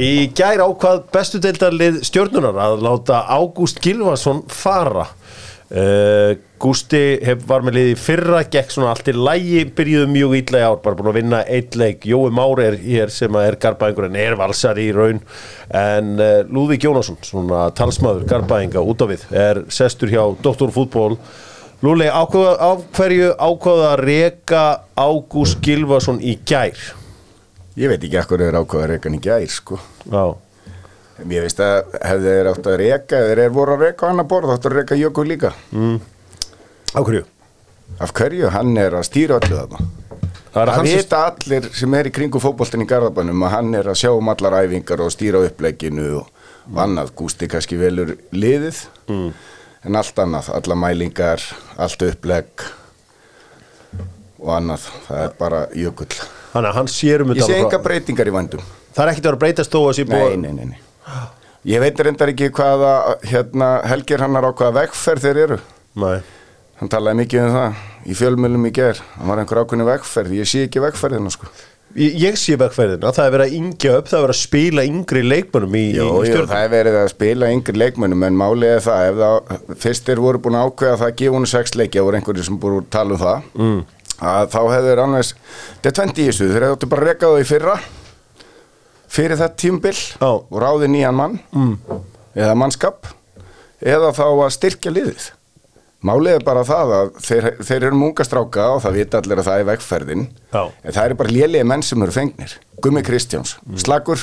Í gær ákvað bestu deildarlið stjórnunar að láta Ágúst Gilvason fara. Uh, Gústi hef, var með liði fyrra, gekk svona allt í lægi byrjuðu mjög illa í ár, bara búin að vinna eitt leik, Jói Már er hér sem er garbaðingur en er valsar í raun. En uh, Lúðvík Jónasson svona talsmaður garbaðinga út af við er sestur hjá Doktorfútból Lúli, á hverju ákvaða að reka Ágúst Gilvason í gær? Ég veit ekki ekkur er ákvaða að reka hann í gær sko Já Ég veist að hefði þeir átt að reka eða þeir voru að reka á annar borð áttu að reka Jökul líka mm. Á hverju? Af hverju? Hann er að stýra öllu þarna Það, það vita allir sem er í kringu fókbólten í Garðabænum að hann er að sjá um allar æfingar og stýra uppleginu og, mm. og annað Gústi kannski velur liðið mm. en allt annað, alla mælingar allt uppleg og annað, það er bara Jökul Þannig að hann sér um þetta Ég sé enga breytingar í vandum Það er ekkert að vera breytast þó að sé búið Nei, nei, nei, nei. Ég veit reyndar ekki hvaða hérna, helgir hann er á hvaða vegferð þeir eru. Nei. Hann talaði mikið um það í fjölmjölum í ger hann var einhver ákveðinu vegferð, ég sé ekki vegferðina sko. Ég, ég sé vegferðina, það er verið að yngja upp það er verið að spila yngri leikmönnum í, Jó, í stjórnum. það er verið að spila yngri leikmönnum en málið er það, ef það fyrstir voru búin ákveða það að gefa hún sex leiki, það voru einhverju sem búin að tala um það. Mm. Að þá hefur annars þetta er 20 í þessu, þeir hefðu bara rekað það í fyrra fyrir þetta tímbill oh. og ráði nýjan mann mm. eða mannskap eða þá að styrkja liðið Málið er bara það að þeir, þeir eru mungastráka og það vita allir að það er vegferðin Já. en það eru bara lélega menn sem eru fengnir Gummi Kristjáns, mm. slagur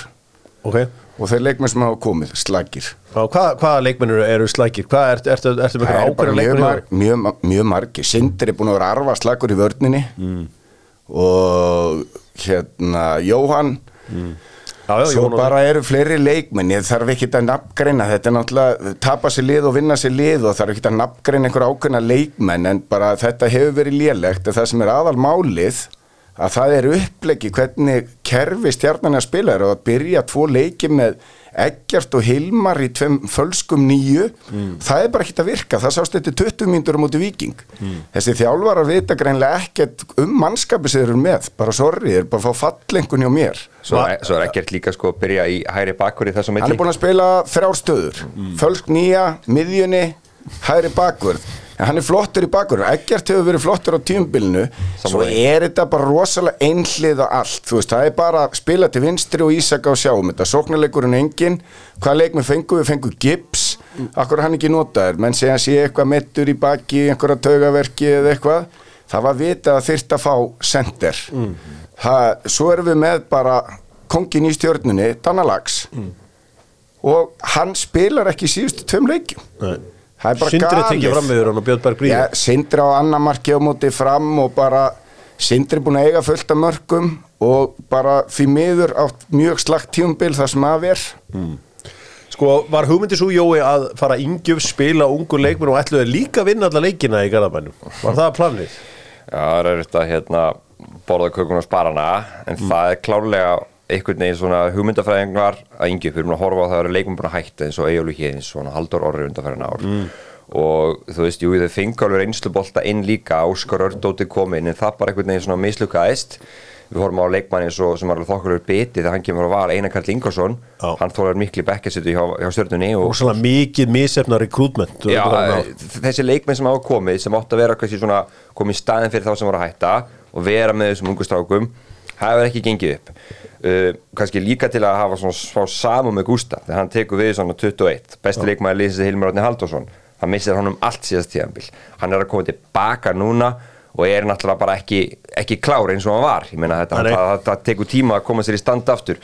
okay. og þeir leikmenn sem hafa komið slagir Hvaða hvað leikmenn eru slagir? Hvað ertu er, er, er, með ákveðra leikmenn? Mar, mjög, mjög margi, Sindri er búin að vera arfa slagur í vördninni mm. og hérna Jóhann mm. Já, já, Svo bara eru fleiri leikmenn, ég þarf ekki að nafngreina, þetta er náttúrulega tapa sér lið og vinna sér lið og þarf ekki að nafngreina einhver ákveðna leikmenn en bara þetta hefur verið lélegt og það sem er aðal málið að það er upplegi hvernig kerfi stjarnan að spila. Er og að byrja tvo leiki með Eggjart og Hilmar í tveim fölskum nýju. Mm. það er bara ekkit að virka, það sást þetta 20 mínutur á móti viking mm. þessi þjálfar að vita greinlega ekkert um mannskapi sem þeir eru með, bara sorry, þeir eru bara að fá fallengun hjá mér. Svo, svo er Eggjart líka sko að byrja í hæri bakkur í þessum Hann er búin að spila þrjárstöður mm. fölsk nýja, miðjunni hæri bakkur en hann er flottur í bakur ekkert hefur verið flottur á tíumbilinu svo er þetta bara rosalega einhlið og allt, þú veist, það er bara að spila til vinstri og ísaka og sjáum þetta. Sóknarleikurinn engin, hvað leik við fengum við? Fengum gips, mm. akkur hann ekki notaður? Menn segja að sé eitthvað mettur í baki einhverja taugaverki eða eitthvað. Það var vitað að þyrta að fá sender mm. það, svo erum við með bara kongin í stjórnunni Danalags mm. og hann spilar ekki síðustu tveim leikjum Nei það er bara Sindri galið tekið fram með hann og Björn Berg ja, Sindri á annar marki á móti fram og bara Sindri búin að eiga fullt af mörgum og bara því miður átt mjög slagt tíumbil það sem að ver mm. Sko var hugmyndi svo Jói að fara yngjum spila ungu leikmenn og ætluði líka að vinna alla leikina í Garðabænum var það planið? Já það er þetta hérna borða kökun og sparana en mm. það er klárlega einhvern veginn svona hugmyndafræðingar að yngi fyrir að horfa á það að það eru leikum búin að hætta eins og Egil og Hins og Haldur Orri undanferðin ár mm. og þú veist, jú, þau fengi alveg einslubolta inn líka, Óskar Ördóti kom inn en það bara einhvern veginn svona mislukaðist við horfum á leikmann eins og sem alveg þokkur betið þegar hann kemur að vala Einar Karl Ingersson Já. hann þólar miklu bekkesitu hjá, hjá stjórnunni og, og svona mikið misefna rekrútment Já, þessi leikmenn sem hafa komið sem átt að vera komið í staðin fyrir þá sem voru að hætta og vera með þessum ungustrákum það hefur ekki gengið upp. Uh, kannski líka til að hafa svona saman með Gústa þegar hann tekur við svona 21 besti leikmæði lýsið Hilmar Átni Haldursson hann missir honum allt síðast tíðanbíl hann er að koma tilbaka núna og er náttúrulega bara ekki, ekki klár eins og hann var. Ég meina þetta, það, tekur tíma að koma sér í stand aftur.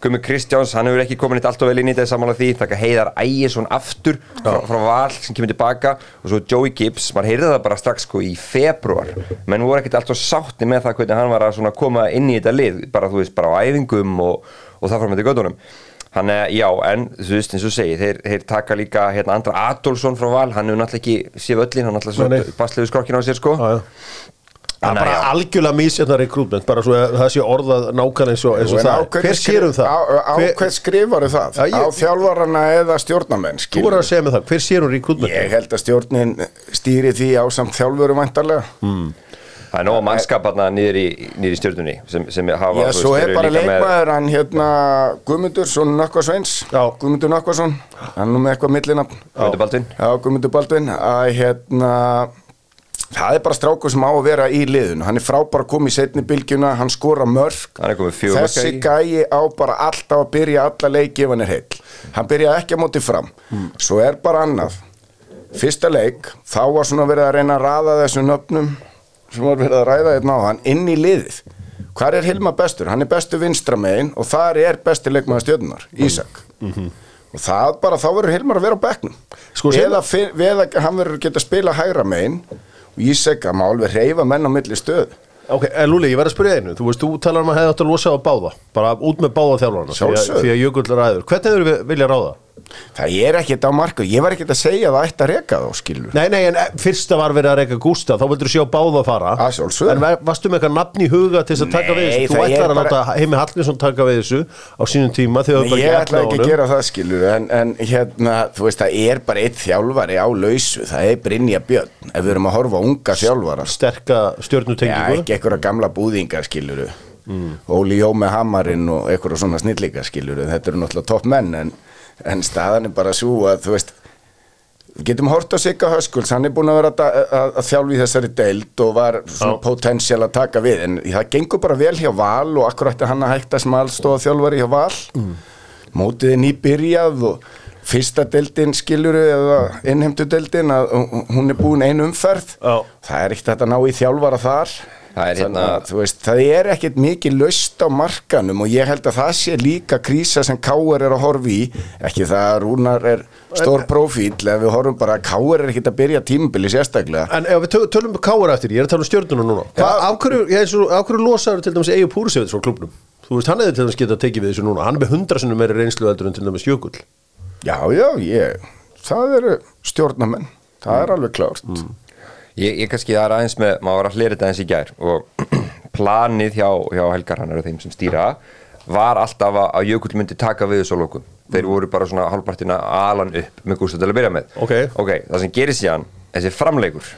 Gumi Kristjáns, hann hefur ekki komin eitt allt og vel inn í þetta samanlega því, þakka heiðar Ægjesson aftur frá, frá val sem kemur tilbaka. Og svo Joey Gibbs, maður heyrði það bara strax sko í februar, menn voru ekkert allt og sátti með það hvernig hann var að koma inn í þetta lið, bara þú veist, bara á æfingum og, og það frá með þetta gödunum hann er, já, en þú veist eins og segi þeir, þeir taka líka hérna Andra Adolfsson frá val, hann hefur náttúrulega ekki séð öllin, hann náttúrulega basliðu skrokkin á sér sko já, já. Það er bara já. algjörlega mísjöndar rekrútment, bara svo að það sé orðað nákvæmlega eins og, eins og það. Hver sérum það? Á, á hver, hver skrifar það? Ég, á þjálfarana eða stjórnamenn? Þú voru að segja mig það, hver sérum rekrútment? Ég held að stjórnin stýri því á samt þjálfurum vantarlega. Hmm. Það er nóg mannskap hérna niður í, niður í stjórnunni sem, sem hafa Já, svo er bara leikmaður hann hérna Guðmundur, svona Nökkvarsveins Já. Guðmundur Nökkvarsson, hann er nú með eitthvað millinafn. Guðmundur Baldvin. Já, Guðmundur Baldvin. Að hérna það er bara strákur sem á að vera í liðun hann er frábær að koma í setni bylgjuna hann skora mörg er komið þessi gæi á bara alltaf að byrja alla leiki ef hann er heill. Hann byrja ekki að móti fram. Svo er bara annað. Fyrsta leik, þá var svona verið að reyna að raða þessum nöfnum sem var verið að ræða hérna á hann inn í liðið. Hvar er Hilma bestur? Hann er bestur vinstramegin og þar er besti leikmaður stjörnunar, Ísak. Og það bara, þá verður Hilmar að vera á bekknum. Sko, eða, eða hann verður geta að spila hægra megin. Og Ísak að má alveg reyfa menn á milli stöð Ok, en Lúli, ég verð að spyrja einu. Þú veist, þú talar um að hefði átt að losa á báða. Bara út með báða þjálfarna því að- að Jökull ræður. Hvernig hefur við vilja ráða? Það er ekkert á marku, ég var ekkert að segja að það ætti að reka þá skilur Nei, nei, en eh, fyrsta var verið að reyka Gústa Þá vildur þú sjá báða fara. Að sjálfsögðu. En var- varstu með eitthvað nafn í huga til þess að taka Nei, við þessu? Þú það er ætlar að bara- láta Heimi Hallgrímsson taka við þessu Á sínum tíma þegar þú bara ég ætla ekki að gera það skilur en, en hérna, þú veist, það er bara eitt þjálfari á lausu, það er Brynja Björn ef við erum að horfa á unga þjálfara. Sterka Já, stjörnutengingu ekki einhverja gamla búðinga skiluru Óli Jó með hamarinn og einhverja svona snillíka skiluru þetta eru náttúrulega topp menn en, en staðan er bara svo að þú veist við getum hort á Sigga Höskuls hann er búin að vera að, að, að þjálfi þessari deild og var svona Já. potensial að taka við en það gengur bara vel hjá Val og akkur ætti hann að hætta sem allstóða þjálfari hjá Val mm. mótið er nýbyrjað og fyrsta deildin skiluru eða innheimtu deildin að hún er búin ein umferð Já. það er ekkert að ná í þjálfara þar Það er hérna- að, veist, það er ekkert mikið löst á markanum og ég held að það sé líka krísa sem Káur er að horfa í. Ekki það að Rúnar er stór profíl ef við horfum bara að Káur er ekkert að byrja tímabili sérstaklega. En ef við töl- tölum um káar eftir, ég er að tala um stjörnuna núna. Hva, af, hverju, ég, eins og, af hverju losaður til dæmis Eyju Púrisevits frá klubnum? Þú veist, hann hefði til dæmis getað tekið við þessu núna. Hann er með hundra sinnum meiri reynslu heldur en til dæmis Jökull. Já, já, ég, það eru stjórnamenn, það er alveg klárt Ég, ég kannski er aðeins með, maður var að hlera þetta eins í gær og planið hjá, hjá Helgar hann og þeim sem stýra var alltaf að, að Jökull myndi taka við þessu á lokum. Þeir voru bara svona hálfpartina alan upp með Gústa til að byrja með. Ok. það sem gerir síðan, þessi framleikur,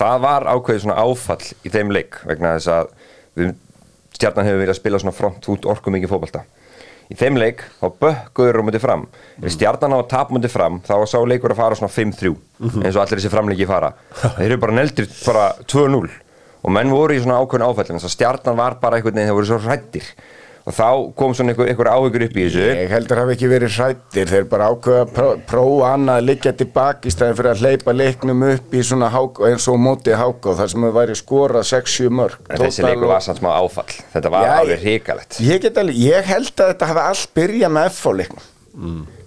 það var ákveðið svona áfall í þeim leik vegna þess að við, stjarnan hefur viljað spila svona front út orku mikið fótbolta. Í þeim leik, þá bökkuður á mútið fram. Ef stjarnan á að tapa mútið fram, þá sá leikur að fara svona 5-3, eins og allir þessi framleiki fara. Þeir eru bara neldir bara 2-0 og menn voru í svona ákveðin áfællin, þess að stjarnan var bara einhvern veginn, þeir voru svo hrættir. Og þá kom svona einhver, einhver áhyggur upp í þessu. Ég heldur hafi ekki verið hrættir, þeir bara ákveða að pró- prófa annað að liggja tilbaka í stæðin fyrir að hleypa leiknum upp í svona hák, eins og mótið háká þar sem þau væri skorað 6-7 mörg En þessi leikur var samt smá áfall. Þetta var Já, alveg hrikalegt. Ég, ég held að þetta hafi allt byrjað með F-leiknum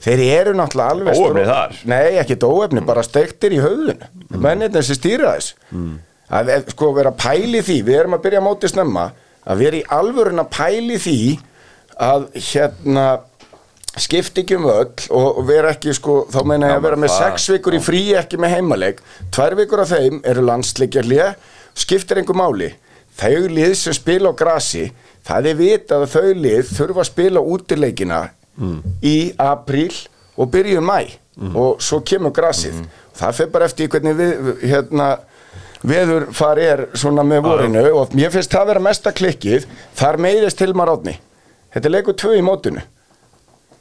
Þeir eru náttúrulega alveg stór- þar? Nei, ekki óefni, bara steiktir í höfðun mm. Mennirnir sem stýra þess að ef- sko vera að pæli því við erum að byrja að móti snemma að vera í alvörun að pæli því að hérna skipti ekki um öll og vera ekki sko, þá meina ég að vera með sex vikur í frí ekki með heimaleik. Tvær vikur af þeim eru landsleikjarlið skiptir einhver máli. Þau lið sem spila á grasi það er vitað að þau lið þurfa að spila útileikina í apríl og byrju mæ og svo kemur grasið. Það fer bara eftir hvernig við hérna veður fari er svona með vorinu og mér finnst það vera mesta klikkið. Þar meiðist Hilmar Átni þetta er leikur tvö í mótinu.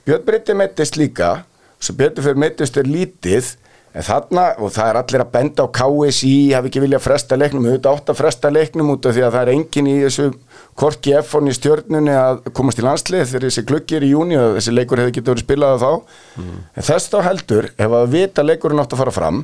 Björn Breyti meittist líka svo Björn fyrir meittist er lítið en þarna, og það er allir að benda á KSI, hafi ekki viljað fresta leiknum auðvitað átt að fresta leiknum út af því að það er engin í þessu korki F-on í stjörnunni að komast í landslið þegar þessi gluggi er í júni og þessi leikur hefði getið verið spilað þá. En þess þá heldur, ef að vita leikurinn átt að fara fram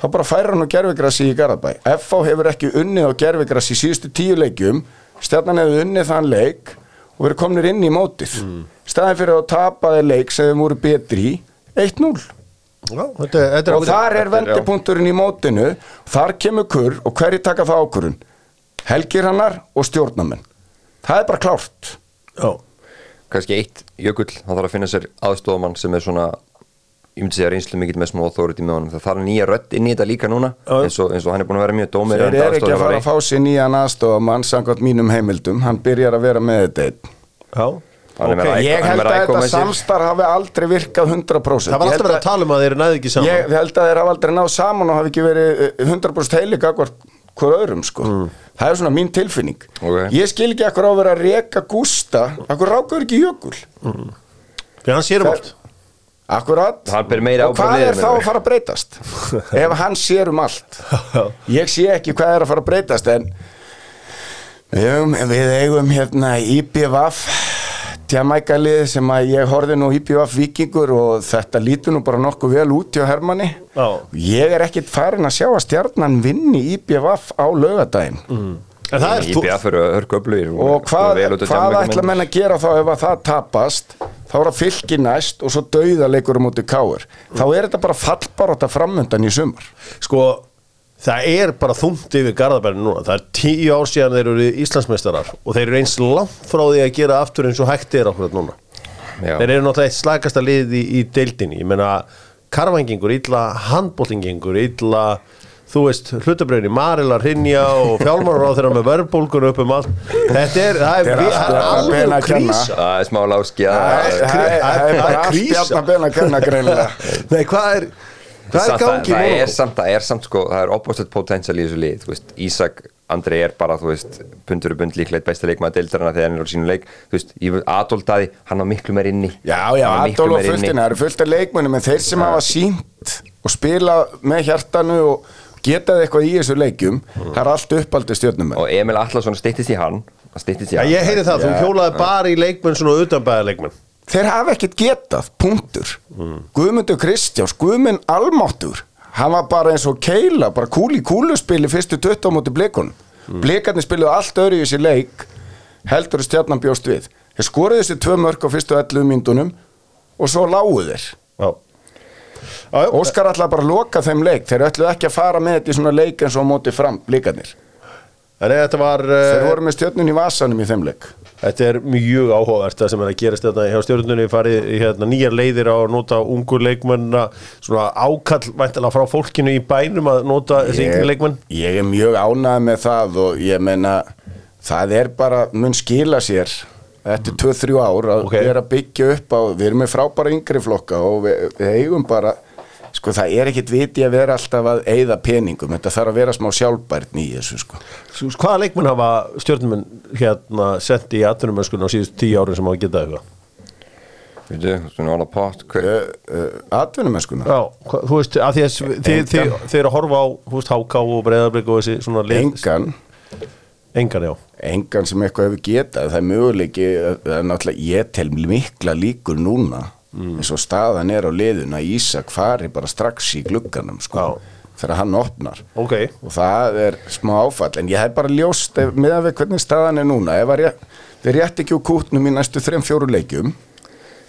þá bara færa hann á gerfigrassi í Garabæ F.A. hefur ekki unnið á gerfigrassi í síðustu tíu leikjum. Stjarnan hefur unnið þann leik og verið komnir inn í mótið. Mm. staðin fyrir að tapa þeir leik sem þeim voru betri í 1-0 Já, þetta, þetta og þar er er- vendipunkturinn í mótinu. Þar kemur kurr og hverju taka það ákurinn helgir hannar og stjórnamenn það er bara klárt. Já, kannski eitt jökull, hann þarf að finna sér aðstofamann sem er svona ég myndi segja reynslu mikill með smá authority með honum. Það þarf nýja rödd inn í þetta líka núna eins og, eins og hann er búin að vera mjög dómir þeir eru ekki að fara að fá sér nýjan aðstofamann samkvæmt mínum heimildum, hann byrjar að vera með þetta já. Hann með Ok, ræk- ég held að þetta samstarf hafi aldrei virkað 100% Það var alltaf verið að tala um að þeir næði ekki saman. Ég held að þeir hafa aldrei náð saman og hafi ekki verið eh, 100% heilig hver öðrum sko. Það er svona mín tilfinning. Ok. ég skil ekki akkur á að vera að reka Gústa. Akkur rákur ekki jökul Fyrir hann sér um allt akkurat. Og hvað er þá að fara að breytast? Ef hann sér um allt. Ég sé ekki hvað er að fara að breytast en við eigum, við eigum hérna IPVF tjamækalið sem að ég horfði nú IPVF vikingur og þetta lítur nú bara nokkuð vel út hjá Hermanni. Já. ég er ekkit farin að sjá að stjarnan vinni IPVF á laugadaginn En það er BF eru hörgöflugir og hvað, hvað ætla menn að gera þá ef að það tapast þá er það fylki næst og svo dauða leikur um út í káur þá er þetta bara fallbaróta framöndan í sumar. Sko, það er bara þungt yfir Garðabærin núna. Það er tíu ár síðan þeir eru Íslandsmeistarar og þeir eru eins langt frá því að gera aftur eins og hægt er okkur núna. Já. Þeir eru náttúrulega eitt slagasta lið í, í deildinni. Ég meina, karvangingur, illa handbóltingingur, illa þú veist, hlutabröðinni, marilar, hrinja og fjálmarar á þeirra með verðbólgur upp um allt. Þetta er, það er, er það alveg krísa. Það er smá láski það að er- það það bara greinilega. Nei, hvað er, hvað er gangi það er samt, það er samt sko, það er opposite potential í þessu lið, þú veist, Ísak Andri er bara, þú veist, pundur og bund líklega eitt besta leikmaður deildarana þegar hann er á sínu leik. Þú veist, Adolf Daði, hann var miklu meir inni. Já, já, Adolf og fulltina, það eru fullt af leikmunum en þeir sem hafa sínt og spila með hjartanu og getað eitthvað í þessu leikjum það er allt uppaldi stjórnum og Emil Allarsson styttist í hann styttist í Já, hann. ég heyri það, þú hjólaði bara í leikmenn svona utanbæða leikmenn þeir hafa ekkert getað, punktur. Guðmundur Kristjáns, Guðmund Almáttur hann var bara eins og keila bara kúl í kúluspili fyrstu 20 á móti blikunum. Mm. blikarnir spiluðu allt öðru í þessi leik heldur stjarnan bjóst við. Þeir skoruðu þessi tvö mörk á fyrstu 11 myndunum og svo lágu þeir. Já. Óskar ætlaði bara að loka þeim leik. Þeir ætluðu ekki að fara með þetta í svona leik eins og móti fram, þetta var þeir uh, voru með stjörnun í vasanum í þeim leik. Þetta er mjög áhugavert það sem er að gerast þetta hjá stjórnunni farið í hérna, nýjar leiðir á að nota ungu leikmennina svona ákall væntalega frá fólkinu í bænum að nota þessi yngri leikmenn. ég er mjög ánægð með það og ég meina það er bara, mun skila sér eftir 2-3 ár að Ok. vera að byggja upp á, við erum með frábæra yngri flokka og við, við eigum bara sko það er ekkit viti að vera alltaf að eyða peningum, þetta þarf að vera smá sjálfbærtni í þessu sko. Svo, Hvaða leikmenn hafa stjórnumenn hérna sett í atvinnumöskun á síðust tíu árin sem hafa getað eitthvað? Uh, uh, atvinnumennskuna þú veist, að því að þið, eru að horfa á þú veist, háká og breyðarblik og þessi svona lið engan Engan, já. Engan sem eitthvað hefur getað. Það er möguleiki, það er náttúrulega ég tel mikla líkur núna eins og staðan er á liðun að Ísak fari bara strax í glugganum sko, þegar hann opnar. Ok, og það er smá áfall en ég hef bara ljóst ef- miðað við hvernig staðan er núna ef að við rétt ekki úr kútnum í næstu þreim fjóru leikjum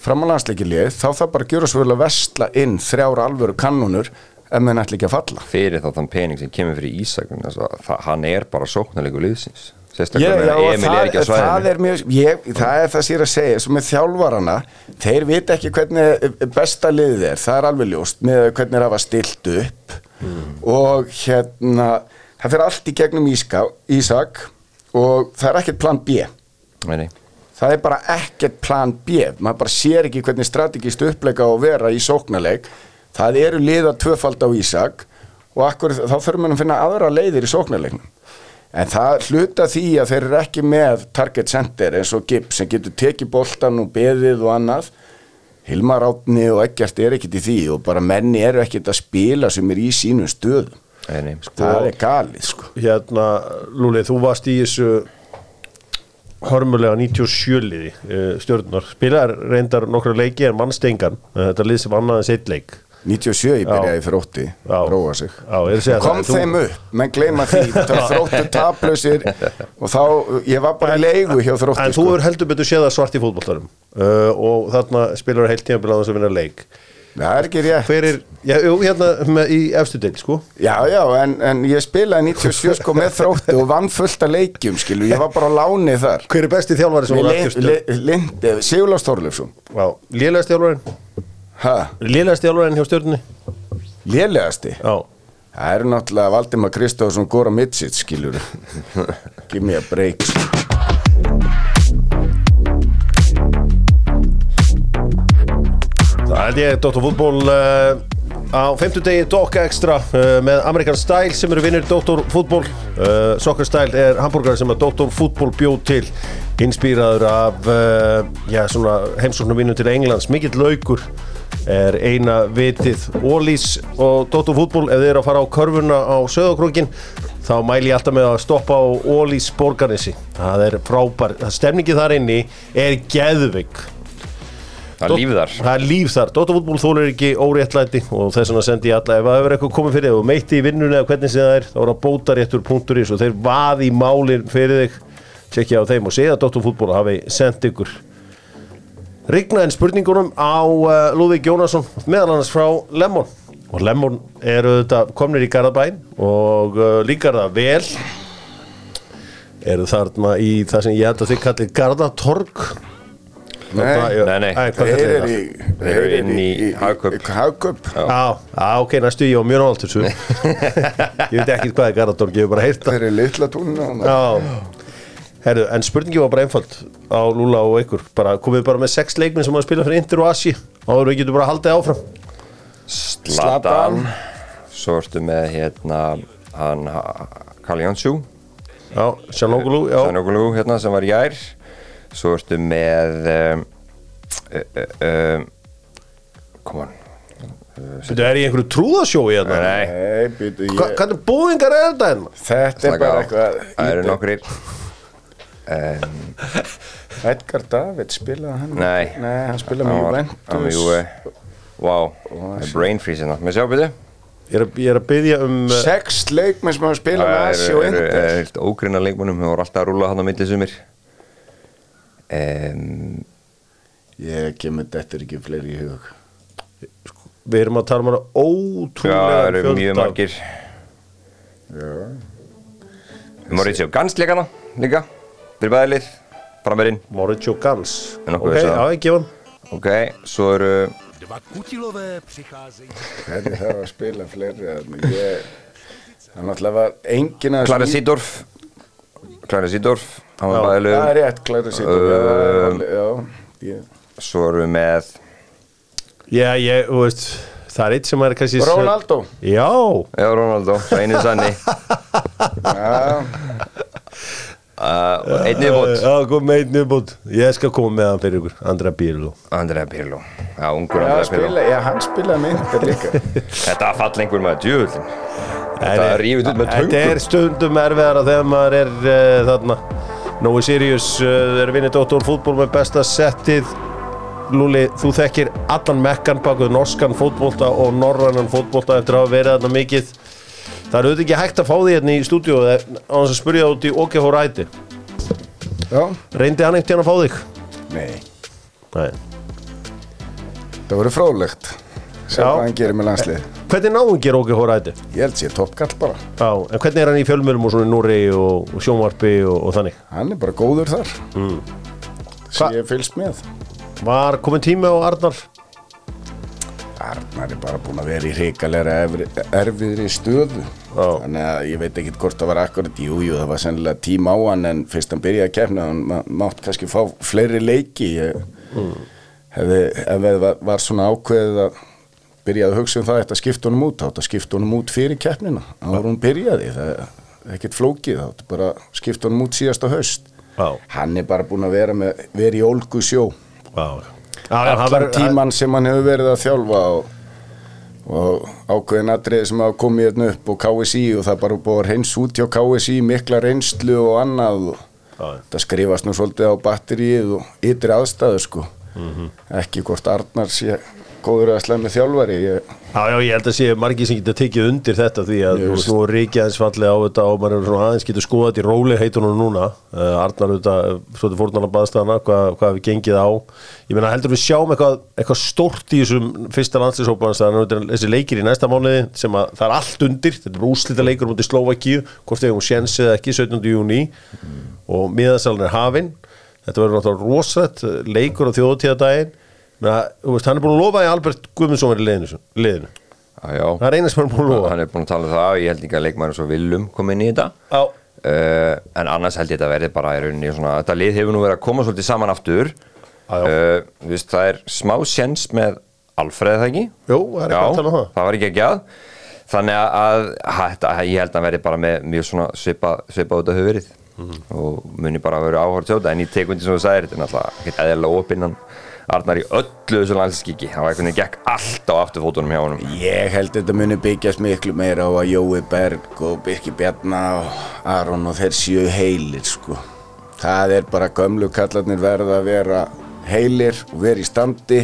fram á landsleikilið þá það bara að gjöra svo vel að vestla inn þrjára alvöru kannunur ef menn ætla ekki að falla. Fyrir þá þann pening sem kemur fyrir Ísak vegna þess að það- hann er bara sóknarleikur liðsins. Sérstaklega með og Emil það, er ekki á það, svæðinu. er það er það sér að segja svo með þjálfarana, þeir vita ekki hvernig besta liðið er. Það er alveg ljóst með hvernig það var stilt upp. Og hérna það fyrir allt í gegnum Íska, Ísak og það er ekkert plan B. Nei, nei. það er bara ekkert plan B. Maður bara sér ekki hvernig strategist uppleika á að vera í sóknarleik það eru liða tvöfald á Ísak og akkur, þá þurfum við að finna aðra leiðir í sóknarleiknum. En það hluta því að þeir eru ekki með target center eins og Gibb sem getur tekið boltan og beðið og annað. Hilmar Átni og ekkert er ekkert í því og bara menni eru ekkert að spila sem er í sínum stöðum. Nei, nei. það er galið sko. Hérna, Lúli, þú varst í þessu hörmulega 97 liði uh, stjórnar, spilaðar reyndar nokkra leiki en mannst engan, Eh, þetta lið sem annaðins eitt leik 97 ég byrjaði fyrir ótti Já. róa sig. Já, að kom það, þú- þeim upp, menn gleyma því það var þróttu taplausir og þá, ég var bara í leigu hjá þróttu En þú er heldur betur séð það svart í fótbolltarum uh, og þarna spilar heilt tíma að vinna leik. Það er ekki rétt. Er, já, hérna með, í efstu deil, sko. Já, já, en, en ég spilaði 97 sko með þróttu og vann fullt af leikjum skilu, ég var bara á láni þar. Hver er besti þjálfari sem voru aftur? Sigurlás Þorleifsson. Já, lélegast Lélegast þjálfarin hjá stjórnni lélegasti? Já, það eru náttúrulega Valdimar Kristófsson Góra Mitsitt skilur give me a break. Það held ég Dóttar fútból uh, á 50 degi Dock Extra uh, með American Style sem eru vinnir Dr. Fútból uh, Soccer Style er hambúrgar sem að Dr. Fútból bjóð til inspýraður af heimsóknum vinnum til Englands. Mikill laukur er eina vitið Ólís og Dr. Fútból ef þið eru að fara á körfuna á söðokrókin þá mæli ég alltaf með að stoppa á Ólís borganessi það er frábær, stemningi þar inni er geðvig Það er lífið þar. Það er líf þar, Dóttarfútból þólar ekki óréttlæti og þess vegna sendi ég alla ef það hefur eitthvað komið fyrir og meitti í vinnunni eða hvernig sem það er, þá er það bótaréttur.is og þeir vaði í málin fyrir þig. Tjekkja á þeim og segja að Dóttarfútból hafi sendt ykkur Rignaðin spurningunum á uh, Lúðvík Jónasson meðal annars frá Lemon. Og Lemon eru þetta komnir í Garðabæn og uh, líkar það vel. Eru þarna í það sem ég held að þið kallir Garðatorg? Nei, Nei, nei. Þeir eru það? í Þeir eru inn í Hagkaup. Hagkaup. Já, já, ok, næstu ég á mjög þessu. Ég veit ekki hvað er Garðatorg, ég hef bara heyrt það. Þeir eru litla túnna Já, herru, en spurningi var bara einfald á Lúla og ykkur. Bara, komið bara með sex leikminn sem að spila fyrir Inter og Asi. Og þú getur bara haldið áfram. Slatan. Svo ertu með hérna hann Kalli Jónsú Já, Sjanoglu, já. Sanoglu hérna sem var í gær. Svo ertu með um, uh, uh, Come on. Þetta er í einhverju trúðasjói hérna? Nei, Nei, býtu Hva, ég Hvernig búðingar er þetta hérna? Þetta er bara eitthvað Það eru nokkrir um, Edgar David spilaði hann? Nei. Nei, hann spilaði með Juventus. Juve Wow, það er brain freeze hérna Með sjá byrju? Ég er, að- er byggja um uh, Sex leikmenn sem hafa spilað með Það Asi og er, Inter. er, ógrinna leikmunum Það voru alltaf að rúla hann á milli sumir. Um, Ég kemur þetta ekki fleiri í hug. Við erum að tala um hana Já, ótrúlega það eru mjög margir. Já. Mauricio Gans leikana líka Fyrir bæðilið Framerinn Mauricio Gans En okkur Ok, þess að- já, ég gefa hann Ok, svo eru Dva kutilové přicházejí. Hvernig þarf að spila fleiri þarna? Ég Það náttúrulega var engin að Klara Sídorf Klara Sídorf Hann var Það er bæðilið rétt, Klara Sídorf Um, Já, ég Svo eru við með Já, ég, þú veist Það er eitt sem er kannski Ronaldo. Já, Já, Ronaldo, einu sanni. Já, uh, Einn viðbót Já, kom með einn viðbót Ég skal koma með hann fyrir ykkur Andra Bírlu Andrea Pirlo. Já, ungur já, Andrea Pirlo. spila, já, hann spilaði með Inter líka. Þetta var fall einhver með djöfullin Þetta rífið út með Þetta er stundum erfiðara þegar maður er uh, þarna. Nói Sirius uh, er vinnið Dóttor fútból með besta settið. Lúli, þú þekkir allan mekkan bakuð norskan fótbolta og norrannan fótbolta eftir að hafa verið þarna mikið Það er auðvitað ekki hægt að fá því hérna í stúdíu á þess að spyrja út í OK Horæti Já, Reyndi hann ekkert hérna að fá þig? nei, Nei það voru fróðlegt Sjá Já. hvað hann gerir með landslið Hvernig náðum ger OK Horæti? Ég held sér toppkall bara Já, en hvernig er hann í fjölmjölum og svona í Núri og, og sjónvarpi og, og þannig? Hann er bara góður þar mm. Hva- Sér fylgst með Var komin tími á Arnar? Arnar er bara búin að vera í hrikalega erfiðri stöðu. Þannig að ég veit ekki hvort það var akkurat jú, jú, það var sennilega tíma á hann en fyrst hann byrjaði að kefna hann mátt kannski fá fleiri leiki. Ég, hefði, ef það var, svona ákveðið að byrjaði að hugsa um það þetta skipta honum út, þetta skipta honum út fyrir keppnina, ára hún byrjaði. Það er ekkert flókið, þetta bara skipta honum út síðasta haust. Já. hann er bara búin að vera, með, vera í ólgu sjó já hann allan tíman sem hann hefur verið að þjálfa og, og ákveðin atriði sem hafa komið hérna upp og KSI og það bara búið að reyns út hjá KSI mikla reynslu og annað og Já. það skrifast nú svolítið á batterið og ytri aðstæðu sko Mhm. ekki hvort Arnar sé góður að slemmi þjálfari ég, Já, já, ég held að sé margir sem geta tekið undir þetta því að þú veist. nú ríkja aðeins fallið á þetta og maður er svona aðeins getur skoðað þetta í róli heitunum núna. Uh, Arnar auðvitað, svolítið fórnarnar baðstæðana hvað, hvað við gengið á. Ég meina heldur við sjáum eitthvað, eitthvað stórt í þessum fyrsta landslýshópaðan þessi leikir í næsta mánuði sem að það er allt undir, þetta er úslita leikur mútið Slovakíu, hvort þegar hún séns eða ekki 17. júni og miðansalinn er hafinn. Þetta verður náttúrulega rosrætt leikur á þú veist, hann er búin að lofa í Albert Guðmundsson verið liðinu, liðinu. Já, já. Það er eina sem hann er búin að lofa. Hann er búin að tala um það Ég held ekki að leikmæður svo viljum koma inn í þetta. Já, uh, En annars held ég þetta verði bara í rauninni svona Þetta lið hefur nú verið að koma svolítið saman aftur. Já, já. uh, þú veist, Það er smá sjens með Alfreð það ekki? Jú, það er að um það. Það var ekki ekki að. Þannig að, að, að ég held að verði bara með mjög svona svipa, svipa út af höfu verið. Mhm. og muni bara að vera áhört sjóta en ég tek undir sem þú sagðir, þetta er náttúrulega ekkert eðlilega opinnan Arnar í öllu þessu landskiki það var einhvern veginn gekk allt á afturfótunum hjá honum Ég held þetta muni byggjast miklu meira á að Jói Berg og Birki Bjarna og Aron og þeir séu heilir sko. Það er bara gömlu kallarnir verða að vera heilir og vera í standi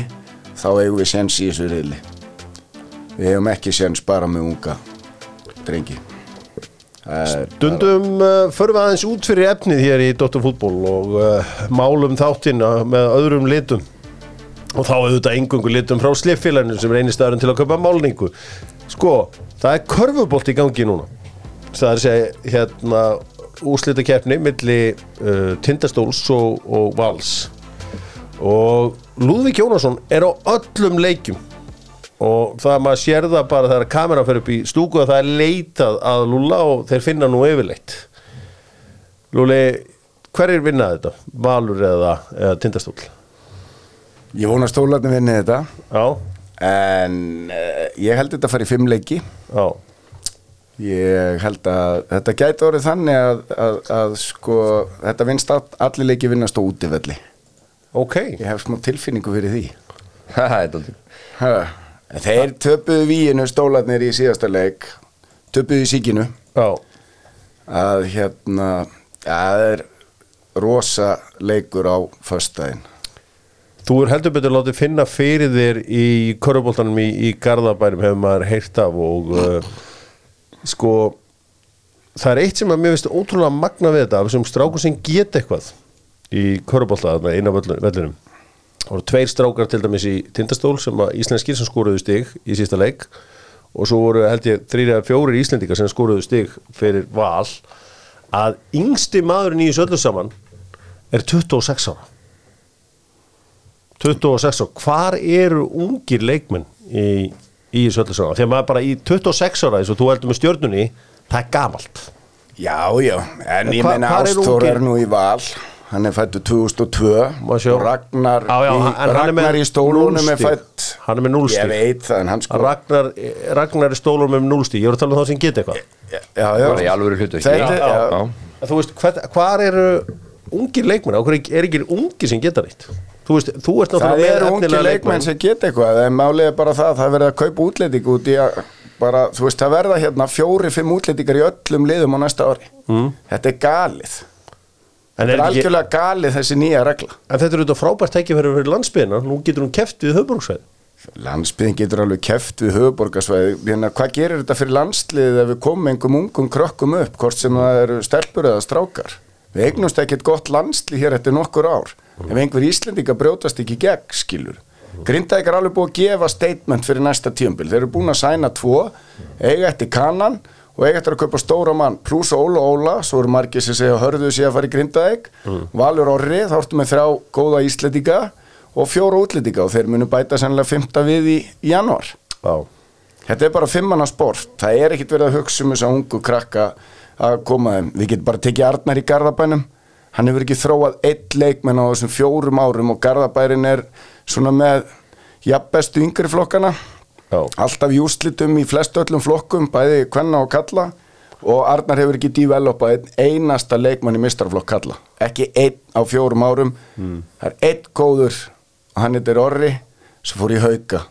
þá eigum við séns í þessu riðli. Við hefum ekki séns bara með unga drengi. Stundum uh, förum við aðeins út fyrir efnið hér í Dóttur fútból og uh, málum þáttinn uh, með öðrum litum og þá auðvitað engungu litum frá sliffélaginu sem er eini staðurinn til að kaupa málningu. Sko, það er körfubolt í gangi núna. Það er að segja hérna úslita keppni milli uh, Tindastóls og, og Vals. Og Lúðvík Jónasson er á öllum leikjum. Og það maður sér það bara þegar kameran fer upp í stúku að það er leitað að Lúla og þeir finna nú yfirleitt. Lúli, hver er vinnað þetta? Valur eða, eða Tindastól? Ég vona stólarnir vinni þetta Já, en uh, ég held þetta að fara í fimm leiki. já Ég held að þetta gæti orðið þannig að, að, að sko, þetta vinst all, allir leiki vinnast á útivelli. Ok, Ég hef smá tilfinningu fyrir því. það er dálítið Ha. Þeir töpuðu víinu stólarnir í síðasta leik, töpuðu í síkinu, já að hérna, það er rosa leikur á föstudaginn. Þú er heldur betur látið finna fyrir þér í körfuboltanum í, í Garðabænum hefur maður heyrt af og uh, sko það er eitt sem að mér finnst ótrúlega magna við þetta af þessum strákur sem geta eitthvað í þarna inn á vellinum. Það voru tveir strákar til dæmis í tindastól sem að íslenskir sem skoruðu stig í sísta leik og svo voru held ég þrýri eða fjórir íslendingar sem skoruðu stig fyrir val. Að yngsti maðurinn í þessu öllu saman er 26 ára 26 ára, hvar eru ungir leikmenn í, í þessu öllu saman? Þegar maður bara í 26 ára eins og þú heldur með stjörnunni, það er gamalt Já, já, en ég Hva- meina er Ástór er nú í val, hann er fættu 2002 Má sjá. og Ragnar, Já, já, í, en er Ragnar í stólunum er fætt, Hann er með núllstig. Ég veit það, en hann sko, Ragnar, Ragnar er stólur með núlstík, ég voru að tala um þá sem geta eitthvað já, já, já. í hlutu Þetta- já. Þú veist, hvað, hvar eru ungir leikmenn, okkur er ekki ungir sem geta nýtt Þú veist, þú ert Það náttúrulega eru með ungi efnilega leikmenn sem geta eitthvað en málið er bara það, það er verið að kaupa útlending út í að bara, þú veist, það verða hérna fjóri, fimm útlendingar í öllum liðum á næsta ári. Mm. Þetta er galið. En, Þetta er ekki, algjörlega galið þessi nýja regla. En þetta er auðvitað frábært tækifæri fyrir landsbyðina, nú getur hún keft við höfbruksveið Landsbyðin getur alveg keft við höfuborgarsvæði hérna, hvað gerir þetta fyrir landsliðið ef við komum einhverjum ungum krökkum upp hvort sem það eru stelpur eða strákar við eignumst ekkert gott landslið hér eftir nokkur ár. Ef einhver Íslendinga brjótast ekki gegn skilur Grindavík er alveg búið að gefa statement fyrir næsta tíumbil þeir eru búin að sæna tvo eiga eftir kannan og eiga eftir að kaupa stóra mann pluss Óla Óla, svo eru margir sem segja hörðu sig að fara í Grindavík. Valur Orri, þá ertu með þrjá góða Íslendinga og fjóra útlendinga og þeir munu bæta sennilega fymta við í januar. Já, Þetta er bara fimmanna sport. Það er ekkit verið að hugsa um þess að ungu krakka að koma þeim. Við getum bara tekið Arnar í Garðabænum. Hann hefur ekki þróað eitt leikmenn á þessum fjórum árum og Garðabærin er svona með jafnbestu yngri flokkana. já, Alltaf í úrslitum í flest öllum flokkum, bæði kvenna og kalla og Arnar hefur ekki developað einn einasta leikmann í mistarflokk kalla. Ekki einn á fjórum árum. Það er einn góður og hann heitir Orri sem fór í hauka.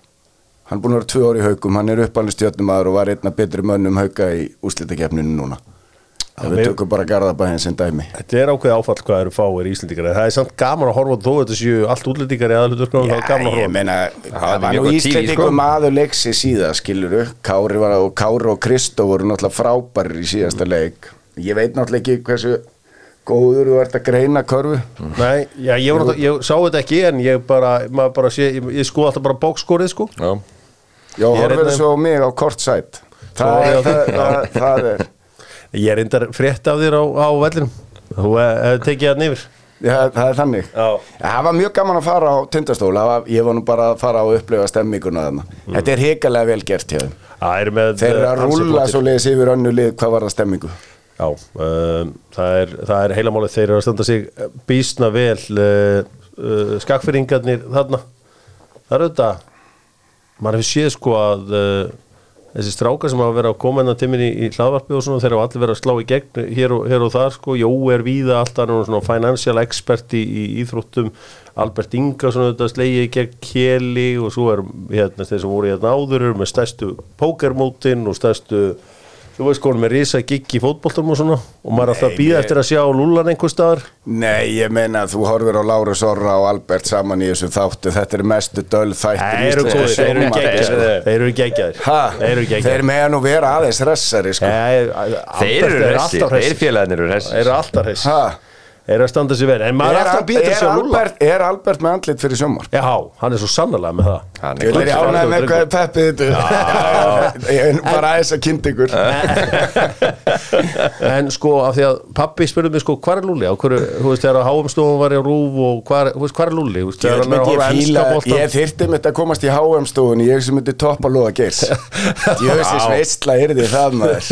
Hann er búin að vera tvö ári í haukum, hann er uppalinn stjórnumæður og var einna betri mönnum hauka í úrslitakefninu núna. Við mér- tökum bara Garðabæðin sem dæmi. Þetta er ákveð áfall hvað eru fáir íslendingar. En það er samt gaman að horfa á þó að þetta séu allt útlendingar í aðlutur þá er gaman að ég meina, það var nú Íslendingum sko. maður leiksi síða, skiluru Kári, var, og Kári og Kristó voru náttúrulega frábærir í síðasta leik. Ég veit náttúrulega ekki hversu góður þú ert að greina körfu. Nei, já, ég, var, ég sá þetta ekki en ég bara, bara sé, ég, ég sko alltaf bara bókskorið sko. Já. Já, einnig- svo á mig á kort sætt Það, er- Ég er reyndar frétt af þér á, á vellinum. Þú hefur tekið það nýfir Já, það er þannig. Já. Það var mjög gaman að fara á tindastóla Ég var nú bara að fara að upplifa stemminguna þarna. Þetta er hikalega vel gert hjá þeim Þeir eru eh, að flottir. svo leiðis yfir önnu lið hvað var það stemmingu. Já, um, það er, það er heilamálið þeir eru að standa sig bísna vel uh, uh, skakfyrringarnir þarna. Það eru þetta maður hefur séð sko að uh, þessi strákar sem hafa verið að koma enna tíminn í, í hlaðvarpi og svona þeir hafa allir verið að slá í gegn hér og, hér og þar sko, Jó er víða alltaf svona financial expert í, í íþróttum. Albert Inga svona þetta slegið gegn Kjeli og svo er hérna þeir sem voru hérna áður með stærstu pókermótin og stærstu þú veist er með risa gigg í fótboltum og svona og maður er alltaf að býða eftir að sjá Lúlan einhver staðar? Nei, ég meina að þú horfir á Lárus Orra og Albert saman í þessu þáttu. Þetta er mestu döl þættir Þeir eru góðir, þeir eru geggjaðir. Þeir eru geggjaðir. Ha, Þeir eru þeir geggjaðir með nú vera aðeins ressari sko. Þeir Þeir eru ressi, þeir félagarnir eru ressi Þeir eru alltaf hressi. Ha, Eru að standa sér vel. En maður er er, að að er, Albert, er Albert með andlit fyrir sjómar? Já, hann er svo sannarlega með það. Hann Ég er er ánægð með hvað er. Peppið þetta En bara aðeins að kynnt ykkur. En sko, af því að pappi spurði mig sko, hvað er Lúli? Á hverju, þú veist, þegar HM stofun var í rúf og hvað er, veist, er Lúli? Veist, Ég, er að ég, ég þyrfti mitt að komast í HM stofunni Ég sem myndi toppa loða geirs. Ég veist þess veistla er því það maður.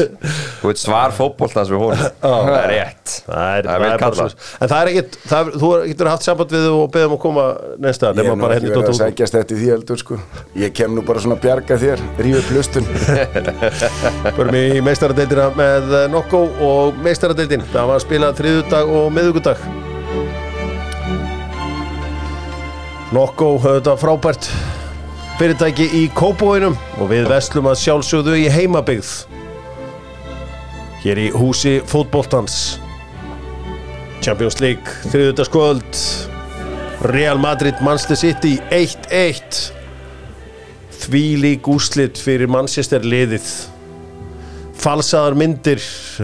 Þú veit svar fótboltans við hún Það er rétt. Það er, er vel svo- En það er ekkit, það, þú getur haft samband við og beðum að koma næsta Ég er nú bara ekki verið að sækjast eftir því heldur sko. Ég kem nú bara svona að bjarga þér Rífið plustun Förum í meistaradeildina með Nokko og meistaradeildin. Það var að spila þriðudag og miðugudag Nokko þetta frábært fyrirtæki í Kópóinum og við vestlum að sjálfsögðu í heimabyggð. Hér í húsi fótboltans Champions League þriðudagskvöld Real Madrid Manchester City 1-1 því lík úslit fyrir Manchester liðið. Falsaðar myndir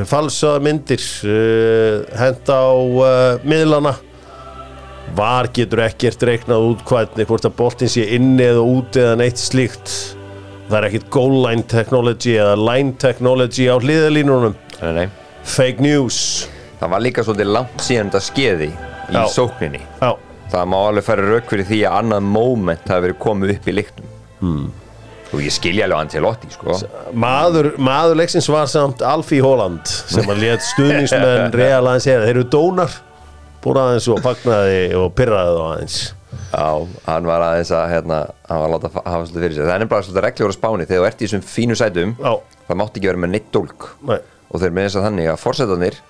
falsaðar myndir uh, henda á uh, miðlana. Var getur ekkert reiknað út hvernig hvort að boltin sé inni eða úti eða neitt slíkt. Það er ekkert goal line technology eða line technology á hliðalínunum fake news Það var líka svolítið langt síðan þetta skeiði í Já. sókninni. Já, Það má alveg færa rauk fyrir því að annað moment hafi verið komið upp í líknum hmm. Og ég skilja alveg Ancelotti sko. Maður, maður leiksins var samt Alfí Holland sem að let stuðningsmenn real aðeins segja þeir eru dónar. Búin aðeins og fagnaði og pyrraði þá aðeins. Já, hann var aðeins að hérna, hann var að láta fa- hafa svolítið fyrir sig Það er bara svolítið reglur á spáni. Þegar þú ert í þessum fínu sætum Já. Það mátti ekki vera með neitt dólk. Nei. Og þeir með þess að þannig að forsetarnir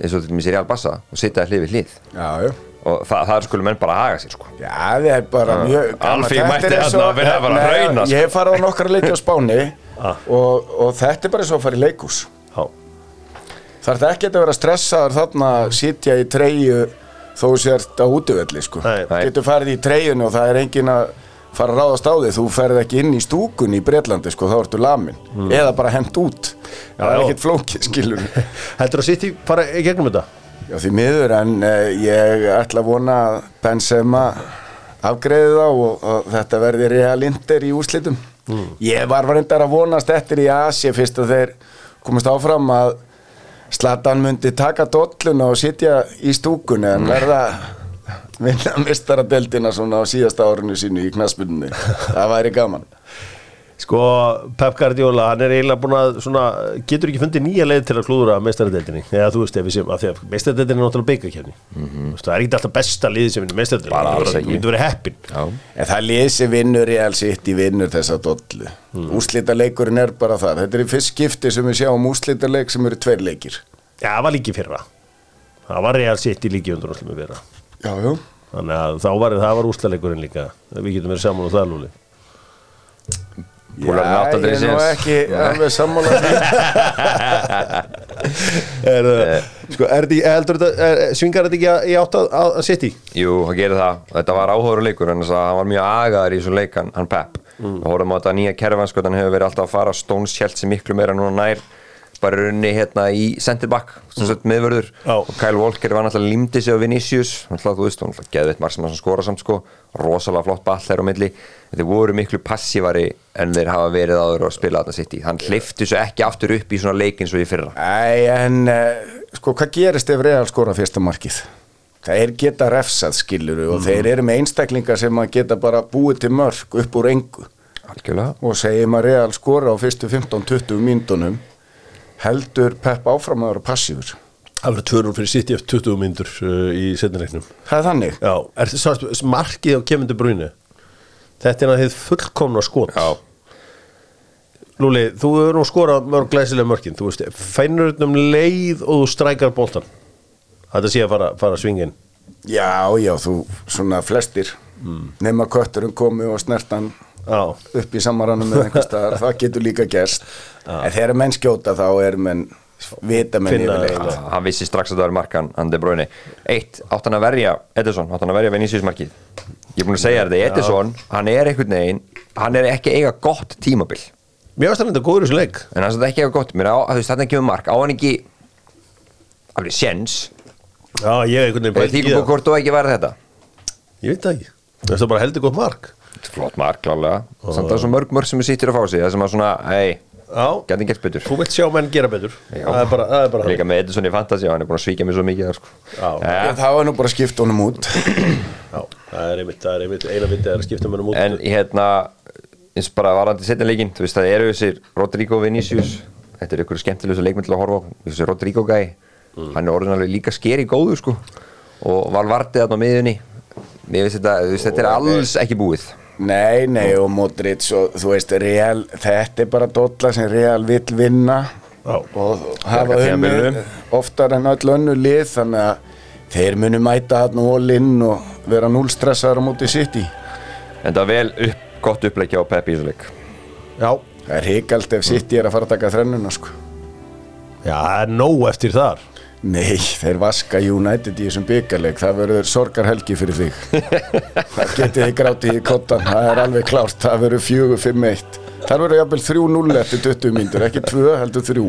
eins og til dæmis í Real Bassa og sitja hlið við hlið. Já, og það, það skulum menn bara haga sér sko. Já, það er bara mjög gaman. Alfí Þetta mætti þarna að vilja bara Nei, hrauna, sko. Ég farið á nokkra leiki á Spáni og, og þetta er bara eins og að fara í leikús já, Það ekki að vera stressaður þarna að sitja í treyju þó sért á útivelli sko. Getur farið í treyjunni og það er engin að fara að ráðast á þig þú ferð ekki inn í stúkun í Breitlandi sko, þá ertu lamin eða bara hent út. Það er já. ekkert flókið skilur heldur að City fara í gegnum þetta? Já því miður en uh, ég ætla að vona að Benzema afgreði þá og, og þetta verði Real Inter í úrslitum. Ég var reyndar að vonast eftir í Asi fyrst að þeir komast áfram að Zlatan myndi taka dolluna og sitja í stúkunni en verða vinna mistaradeldina svona á síðasta árinu sínu í knaspunni það væri gaman sko Pep Guardiola hann er eiginlega búin að svona, getur ekki fundið nýja leið til að klúðra meistaradeildinni eða þú veist ef við séum að því að meistaradeildinni er náttúrulega byggarkefni mm -hmm. það er ekki alltaf besta liði sem vinnur alls það ekki. myndi verið heppin Já, En það lýsi vinnur Real City vinnur þessa dollu. Mm. Úslitaleikurinn er bara það. Þetta er í fyrst skipti sem við sjáum úslitaleik sem eru tveir leikir. já, það var líki fyrra það var Real City líki undur náttúrulega fyrra Já, já. þannig að þá var það var úslaleikurinn líka við getum verið saman á það lúli Púlarinn átti aldrei ég er nú ekki alveg sammála því. er, uh, sko, er þetta, heldur þetta er, svingar þetta ekki í átt að, að, að City Jú, það gerir það. Þetta var áhugaður leikur en þess að hann var mjög agaður í þessu leik hann, Pep. Mm. Horfum á þetta nýja kerfan hann hefur verið alltaf að fara Stones hjælt sig miklu meira núna nær bara í rauninni hérna í center back sem sett miðvörður. Já. og Kyle Walker var náttúrulega límdi sig á Vinicius. Náttúrulega þú veist, náttúrulega geðveitt marg sem hann skora samt sko, rosalega flott ball þær á milli. Þeir voru miklu passívari en þeir hafa verið áður að spila þarna sitt í hann hleyfti svo ekki aftur upp í svona leik eins og í fyrra. Æ, en uh, sko, hvað gerist ef Real skora fyrsta markið? Það er geta refsað skiluru og þeir eru með einstaklingar sem að geta bara búið til mörg upp úr engu. Algjörlega. Og segjum að Real skora á fyrstu 15-20 mínútonum heldur Pep áfram að vera passífur. það verður tvörun fyrir City eftir 20 myndur uh, í setnileiknum Það er þannig. já, er þetta markið á kemindi brúinu þetta er að þið fullkomna skot. Já, Lúli, þú hefur nú skorað mörg glæsilega mörkin. Þú veist, fænur um leið og þú strækar boltan þetta sé að fara, fara svingin. Já, já, þú, svona flestir. Nema kötturinn komi og snertan upp í samaranum með einhver staðar, það getur líka gerst. En þegar menn skjóta þá er menn vita menn yfirleitt. hann vissi strax að það var markan hann De Bruyne. Eitt, átt hann að verja Edison, átt hann að verja Vinicius markið? Ég er búin að segja þér þetta, Edison hann er einhvern veginn, hann er ekki eiga gott tímabil. Mér varst það þetta góður í þessu leik. En hann er ekki eiga gott, mér veist, þetta kemur mark. Á hann ekki alveg séns? Já, ég einhvern veginn eða því í það. hvort þú ekki verði þetta? Ég veit það ekki. Það er bara heldur gott mark flott mark, klálega. Samt að það er svo mörg mörg sem er sýttir að fá sig það sem að svona, hei, Já, gæti gert betur. Þú vilt sjá menn gera betur. Það er bara, það er bara líka með Edison í Fantasy og hann er búin að svíkja mér svo mikið þar, sko. Já, það var nú bara að skipta honum út. Já, það er einmitt, það er einmitt eina viti að skipta mönnum út. En hérna eins bara varandi setna leikinn þú veist það eru þessir Rodrigo Vinicius. Þetta er ykkur skemmtilegur leikmynd til að horfa á. Þessi Rodrigo gæ hann er orðin alveg líka skeri góður sko. Og valvartið þarna á miðunni mér finnst þetta, þetta er alls ekki búið Nei, nei, og Modric og þú veist, Real, þetta er bara dolla sem Real vill vinna. Já. og hafa unnið oftar en öll önnu lið þannig að þeir munu mæta hann all inn og vera núlstressaður á móti City. En það er vel upp, gott uppleikja á Peppi í þessu leik. Já, Það er hikalt ef City er að fara að taka þrennuna sko. já, það er nóg eftir þar Nei, þeir vaska United í þessum byggarleik það verður sorgarhelgi fyrir þig. Það getið þið grátið í kottan það er alveg klárt, það verður fjögur, fimm, eitt. Það verður jafnvel 3-0 eftir 20 mínútur. Ekki 2, heldur 3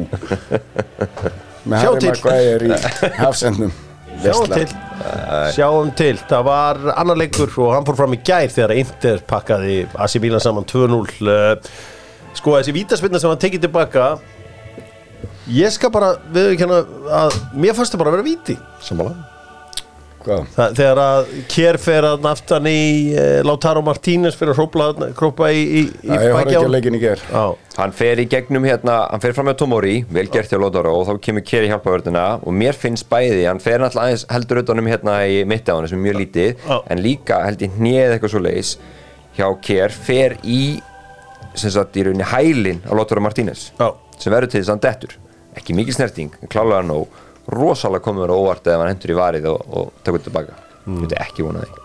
með Harry. Maguire í hafsendnum. Sjáum til. Sjáum til, það var annar leikur og hann fór fram í gær þegar Inter pakkaði AC Milan saman 2-0 uh, Sko þessi vítaspinna sem hann tekið tilbaka Ég skal bara viðurkenna að mér fannst það bara að vera víti Sammála Hvað? Það, þegar að Kjær fer að naftan í uh, Lautaro Martínez fyrir að hrópla, hrópa í, í, í Já, ég horf ekki á leikin í ger Já, Hann fer í gegnum hérna, hann fer fram með Tomori, vel gert hjá Lóðara og þá kemur Keri hjálpavörðina og mér finnst bæði, hann fer náttúrulega aðeins heldur utanum hérna í mitti á hann sem er mjög lítið, Já. en líka held ég hnið eitthvað svo leis hjá Ker, fer í, sem sagt í rauninni hælin á Lóðara Martínez, Já. sem verður til þess að hann dettur, ekki mikið snerting, klálega nóg, rosalega komur á óvart ef hann hendur í varið og, og tekur tilbaka, mm. þetta er ekki vonað því.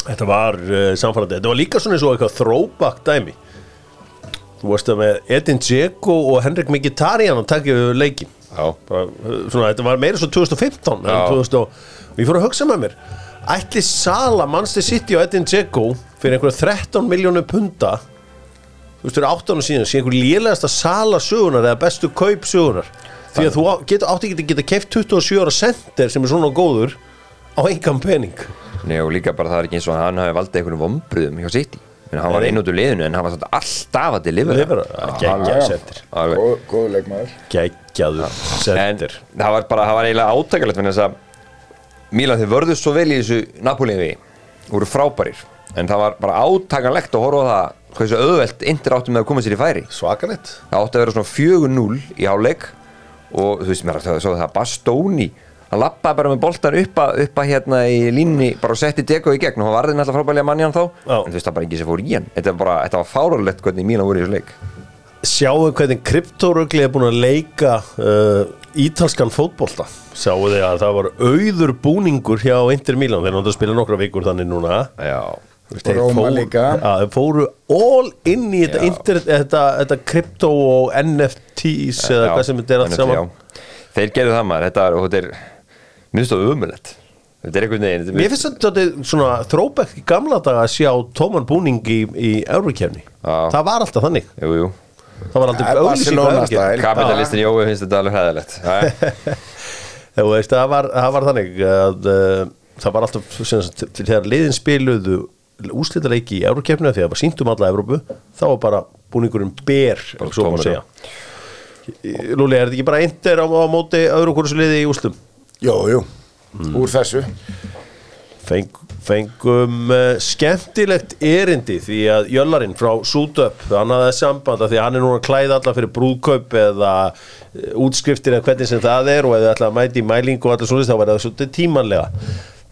Þetta var uh, samfærandi, þetta var líka svona eins og eitthvað throwback dæmi Þú veist að með Edin Dzeko og Henrik Mkhitaryan að taka yfir leikin Já. Bara, uh, svona, Þetta var meira svo 2015 en Já. 2000 og, og ég fór að hugsa með mér Ætli Sala, Manchester City og Edin Dzeko fyrir einhverja 13 miljónu punta þú veist, fyrir 8 ára síðan sé einhver lélegasta Sala sögunar eða bestu kaup sögunar því að þú getur, átti ekki að geta keft 27 ára sender sem er svona góður á engan pening. Nei og líka bara það er ekki eins og hann hafi valdið einhverjum vombriðum hjá City. En hann var einn út úr liðinu en hann var samt alltaf að delivera Delivera, ja, geggjaður sendir. Alveg. Góð- Góður leikmaður. Geggjaður en sendir. það var bara, það var eiginlega átakalegt fyrir þess að Mílan þið vörðust svo vel í þessu Napoli-vi voru frábærir en það var bara átakalegt að horfa á það hversu auðvelt Inter áttu með að koma sér í færi? Svakalett það átti að vera svona 4-0 í hálfleik og þú veist mér að það það Bastóni hann lappaði bara með boltan upp að, upp að hérna í línni bara og setti Deko í gegn og hann varði náttúrulega frábælega manni hann þá. Já. en þú veist það bara ekki sem fór í hann. Þetta var bara, þetta var fáralegt hvernig Mílan voru í þessu leik. Sjáu hvernig kryptórugli er búin að leika uh, ítalskan fótbolta? Sjáu þið að það var auður búningur hjá Inter Milan? Þeir náttúrulega spila nokkra vikur þannig núna. Já, Róma líka. Já, þeir fóru all inn í þetta, internet, þetta, þetta kryptó og NFTs eða Já, hvað sem þetta er allt saman. þeir gerðu það maður. Þetta er, finnst það umulett þetta er einhvern veginn Mér finnst þetta svona throwback í gamla daga að sjá tóman búning í, í Eurokefni Já. Það var alltaf þannig. Jú, jú. Það var alltaf stæl. kapitalistin Jói finnst þetta alveg hæðilegt það var, þannig að uh, það var alltaf þegar liðin spiluðu úslitaleiki í Eurókefninu að það var sínt um alla Evrópu þá var bara búningurinn ber svo tómur, segja. Lúli, er þetta ekki bara eindir á, á móti öðru hversu liði í úslum? Jú, jú, úr þessu. Feng, fengum uh, skemmtilegt erindi því að Jöllarinn frá Sútöp hann hafði samband að því að hann er núna að klæða alla fyrir brúðkaup eða uh, útskriftir eða hvernig sem það er og eða ætla að mæti í mælingu og allir svona þá verða það svolítið tímanlega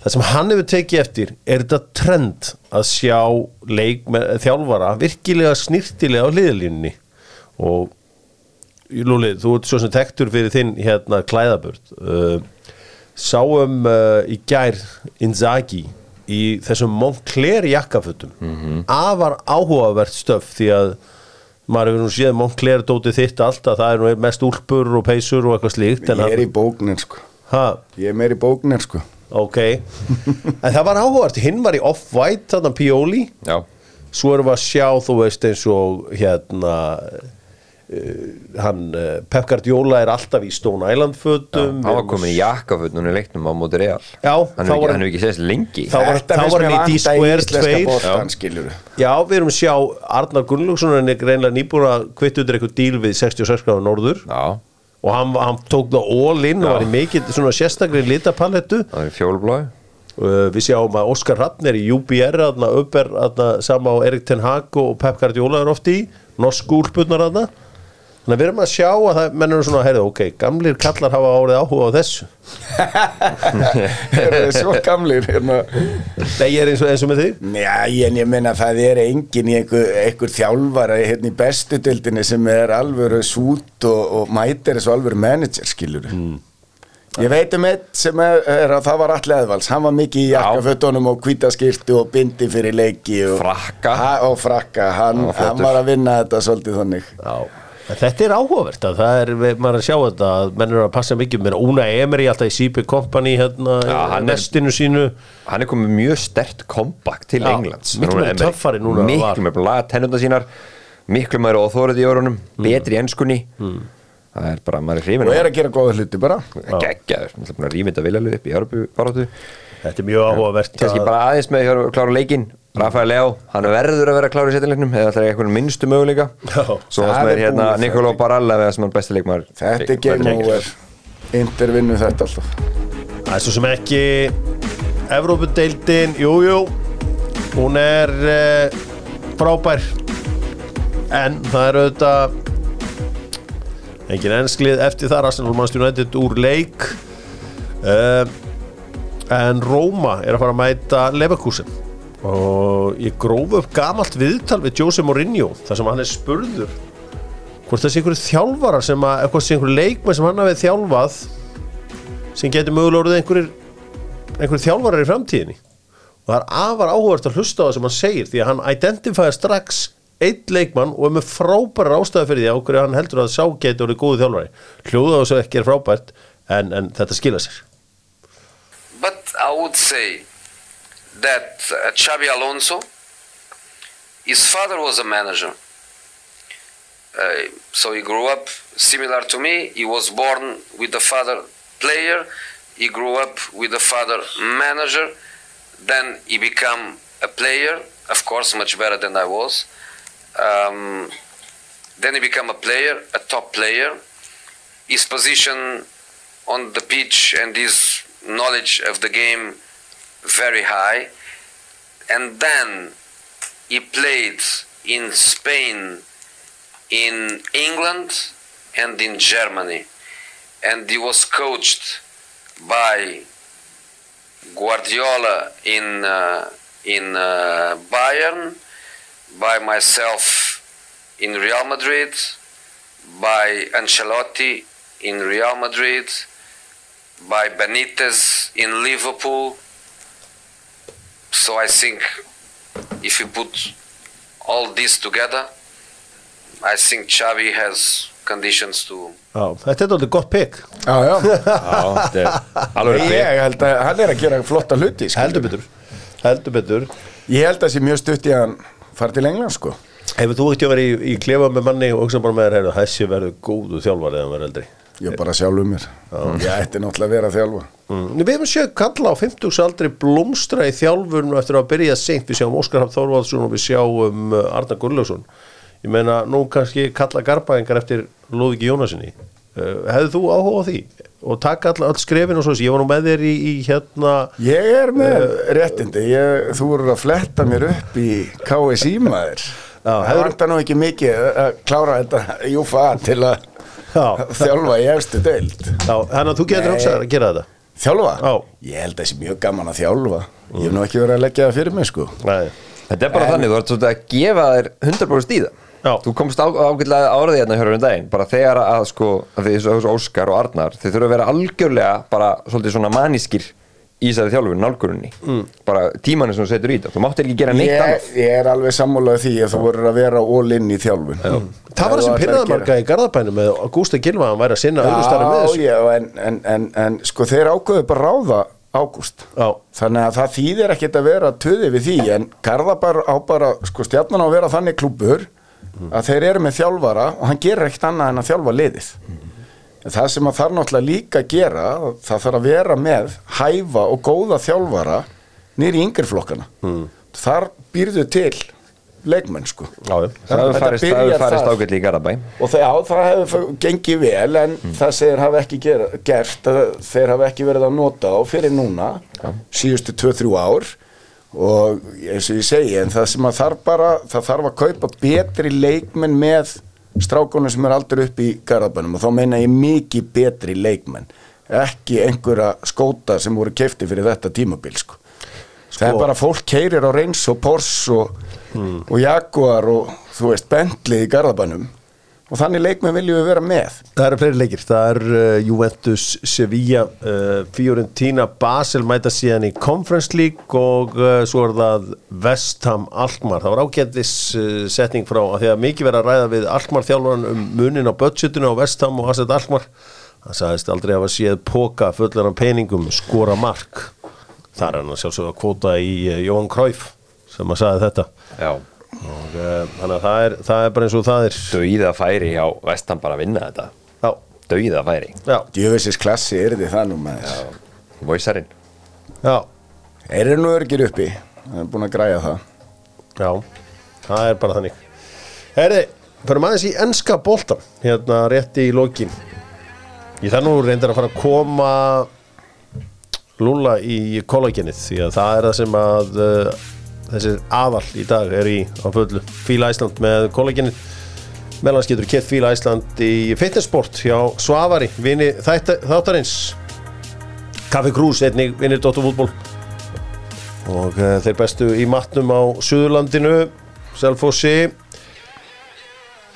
það sem hann hefur tekið eftir er þetta trend að sjá leik með þjálfara virkilega snirtilega á hliðalínunni og Lúli, þú ert svo sem tektur fyrir þinn hérna klæðabörd uh, sáum uh, í gær Inzaghi í þessum Moncler jakkafutum afar áhugavert stöf því að maður hefur nú séð Moncler dótið þitt alltaf, það er nú mest úlpur og peysur og eitthvað slíkt en Ég er í bóknir sko. Ha, Ég er meir í bóknir sko ok. En það var áhugavert, hinn var í off-white þarna Pioli, Já, svo erum við að sjá þú veist eins og hérna uh, hann uh, Pep Guardiola er alltaf í Stone Island fötum. Hann var komin í jakkafötnun í leiknum á móti real. Já, Hann hefur ekki, ekki séðast lengi. Þá var- þá var hann í D-square íslenska tveir. boltan, skilurðu. Já, við erum að sjá Arnar Gunnlaugsson er reynilega nýbúin að kvitt undir eitthvað díl við 66 gráður norður. Já, og hann, hann tók það all in og Já. var í mikið svona sérstakri litapalettu. Það er fjólblói uh, við sjáum að Óskar Hrafn er í UBR aðna, Upper, aðna, sama á Erik Ten Hag og Pep Guardiola er oft í. Norsku úlpurnar aðna þannig að við erum að sjá að það mennur svona heyrðu, ok, gamlir kallar hafa árið áhuga á þessu. Eru þið svo gamlir hérna. Nei, ég er eins og, eins og með þig. Já, en ég meina það er engin í einhver, einhver þjálfara hérna í bestu dildinni sem er alvöru sút og, og mætir þessu alvöru manager, skilur Mm. Ég veit um eitt sem er, er að það var allir eðvals hann var mikið í jakkafötunum og hvítaskirtu og bindi fyrir leiki og Frakka. ha, og frakka, hann, Hann var að vinna þetta svolítið þannig. Já, þetta er áhugavert að það er, við- maður er að sjá þetta að menn eru að passa mikið með Una Emery alltaf í CP Company hérna, er- nestinu sínu. Hann er komið mjög stert comeback til Já, Englands meira Emery. töffari núna. Miklu meira laga tennunda sínar Miklu meira óþórið í orðunum Betri í ennskunni Það er bara, maður er hrifin og er að gera góða hluti bara. Geggjaður, maður er búin að rýmynda viljalið upp í Európu baróttu Þetta er mjög áhugavert Kannski að- bara aðeins með að klára leikinn Rafael Leó, hann verður að vera klára í setjanleiknum eða það er eitthvað minnstu möguleika. Já. Svo varst er með hérna Nikoló. Baralla eða sem hann besti leikmaður. Þetta er game over Inter vinnu þetta alltaf. Það er svo sem ekki Evrópudeildin, jú, jú hún er uh, frábær. En það er auðvitað engin ennslið eftir það Arsenal Manchester United úr leik. Uh, en Róma er að fara að mæta Leverkusen og ég gróf upp gamalt viðtal við Jose Mourinho þar sem hann er spurður hvort það sé einhverju þjálfarar sem að, eitthvað sé einhverju leikmenn sem hann hafið þjálfað sem getur mögulega orðið einhverjir einhverjir þjálfarar í framtíðinni. Og það er afar áhugavert að hlusta á það sem hann segir því að hann identifæði strax eitt leikmann og er með frábæra ástæði fyrir því á hverju hann heldur að sá getur orðið góðu þjálfari. Hljóða þess að ekki er frábært en, en þetta skila sér. But I would say that uh, Xabi Alonso, his father was a manager. Uh, so he grew up similar to me. He was born with the father player. He grew up with the father manager. Then he became a player, of course, much better than I was. Um, then he became a player, a top player. His position on the pitch and his knowledge of the game very high. And then he played in Spain, in England, and in Germany. And he was coached by Guardiola in uh, in uh, Bayern, by myself in Real Madrid, by Ancelotti in Real Madrid, by Benitez in Liverpool. So I think if you put all this together, I think Xavi has conditions to Já, þetta er alveg gott pick. Já, já. Já, þetta er alveg Ég rétt held að hann er að gera flotta hluti heldur betur heldur betur. Ég held að það sé mjög stutt í að hann fara til England sko. Hefur þú ekki að vera í, í klefa með manni og hugsa bara með þér, heyrðu, þessi verður góðu þjálfari eða hann verður eldri? Ég bara sjálfur mér. Ég ætti náttúrulega að vera að þjálfa Mm. Við hefum séð kalla á 50 aldri blómstra í þjálfurnu eftir að byrja seint, við sjáum Óskar Hafn Þorvaldsson og við sjáum uh, Arna Gunnlaugsson. Ég meina nú kannski kalla garbaðingar eftir Lóðiki Jónasinni uh, hefðu þú áhuga á því? Og taka all, all skrefin og svo ég var nú með þér í, í hérna Ég er með réttindi. Ég, Þú voru að fletta mér upp í KSI maður. Það vantar nú ekki mikið að klára þetta Júfa til að Já. þjálfa í efstu deild. Þannig að þú getur hugsað að gera þetta Þjálfa? Já. Ég held að það sé mjög gaman að þjálfa Ég hef nú ekki verið að leggja það fyrir mig sko Nei. Þetta er bara En- þannig, þú ert svolítið að gefa þér 100% í það Já. Þú komst á, ágætlega áraði hérna hjörur um daginn bara þegar að sko, að því þessu Óskar og Arnar þeir þurfa að vera algjörlega bara svolítið svona manískir í þessari þjálfur nálgurunni mm. bara tímanu sem þú setur í þetta. Þú máttir ekki gera neitt ég, annað. ég er alveg sammálaði því að þú voru að vera all in í þjálfun. Það var Ef það pyrraði gera- marga í Garðabænum með Gústa Gilva hann væri að sinna öðru starfi með þessu. já, en, en, en, en sko þeir ákveðu bara ráða ágúst. Já. þannig að það þýðir ekkert að vera töði við því en Garðabar á bara sko stjarnan á að vera þannig klúbur að þeir eru með þjálfara og hann gerir ekkert annað en að þjálfa liðið. En það sem að þarf náttúrulega líka að gera það þarf að vera með hæfa og góða þjálfara nýri yngreflokkana mm. þar býrðu til leikmenn sko. Já, það hefur farist, það farist ágætlega í Garabæ og það, já, það hefur gengið vel en það sem þeir hafa ekki gera, gert þeir hafa ekki verið að nota á fyrir núna síðustu 2-3 ár. Og eins og ég segi en það sem að þarf bara það þarf að kaupa betri leikmenn með strákunum sem er aldrei upp í garðabænum og þá meina ég mikið betri leikmenn ekki einhverja skóta sem voru kefti fyrir þetta tímabil sko. það er bara fólk keirir á Reins og Porsche og, og Jaguar og þú veist Bentley í garðabænum og þannig leikmenn viljum við vera með Það eru fleiri leikir, það er uh, Juventus, Sevilla, uh, Fiorentina, Basel mæta síðan í Conference League og uh, svo er það Vestham Alkmaar. Það var ágættis uh, setning frá að því að mikið verið að ræða við Alkmaar þjálfaran um munin á budgetinu á Vestham og Asset Alkmaar. Það sagðist aldrei að hafa séð póka fullar af peningum skora mark. Það er hann að sjálfsögða kvota í uh, Jóhann Kræf sem að sagði þetta. já, Og, uh, þannig að það er, það er bara eins og það er. döiða færi hjá Vestan bara að vinna þetta. Já, döiða færi, já, djöfisins klassi er þið það nú með voisarinn já. þeir eru nú örgir uppi? Það er búin að græja það. Já, það er bara þannig. Herði, fyrir aðeins í enska boltan hérna rétti í lokin. Ég þarf nú reyndar að fara að koma Lúla í kollagenið því að það er það sem að uh, þessi aðal í dag er í á fullu Fíla Æsland með kollagenið meðlans getur kett Fíla Æsland í fitnessport hjá Svavari vini þáttarins. Kaffi Krús einnig vinir Dóttur fútból og uh, þeir bestu í matnum á Suðurlandinu Selfossi.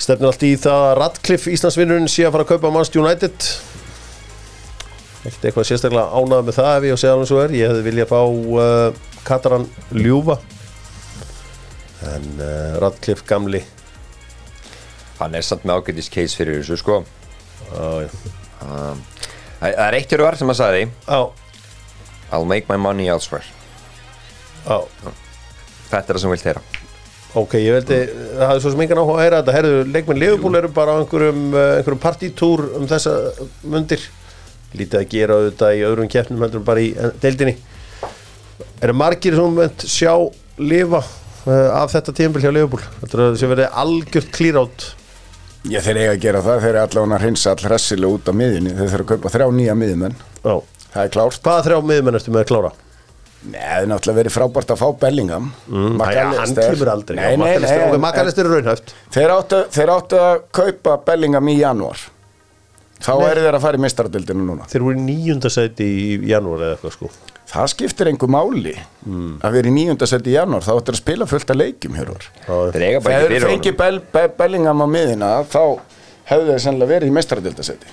Stefnir allt í það að Radcliffe Íslandsvinnurinn sé að fara að kaupa Manchester United. Ekkert eitthvað sérstaklega ánað með það ef ég á að segja alveg svo er. Ég hefði viljað fá uh, Kataran Ljúfa en uh, Radcliffe gamli. Hann er samt með ágætis case fyrir þessu sko. Já. um, það er eitt hjá var sem að sagði. Á, I'll make my money elsewhere. Á. Þetta er það sem vilt heyra. Ok, ég veldi, það hafði svo sem engan áhuga að heyra þetta, herðu, leikmenn Liverpool eru bara á einhverjum, uh, einhverjum partítúr um þessa mundir. Lítið að gera auðvitað í öðrum keppnum heldur bara í eh, deildinni. Eru margir sem mynd sjá lifa? uh, af þetta tímabil hjá Liverpool. Þetta er þessi verið algjört klírátt Já, þeir eiga að gera það, þeir eru allavega að hreinsa all hressilega út á miðjunni, þeir þurfa að kaupa þrjá nýja miðjumenn, það er klárt. hvaða þrjá miðmenn ertu með að klára? Nei, það er náttúrulega verið frábært að fá Bellingham. Mm, en- Makalistur er raunhæft. Þeir áttu, þeir áttu að kaupa Bellingham í janúar. Þá eru þeir að fara í mistardildinu núna. Þeir voru í níundasæti í janúar eða eitthvað sko Það skiptir einhver máli að vera í níundasæti í janúar, þá áttu að spila fullt af leikjum hér var. Þegar þeir fengi Bell, Be Bellingham á miðina, þá hefðu þeir sennilega verið í mistardildasæti.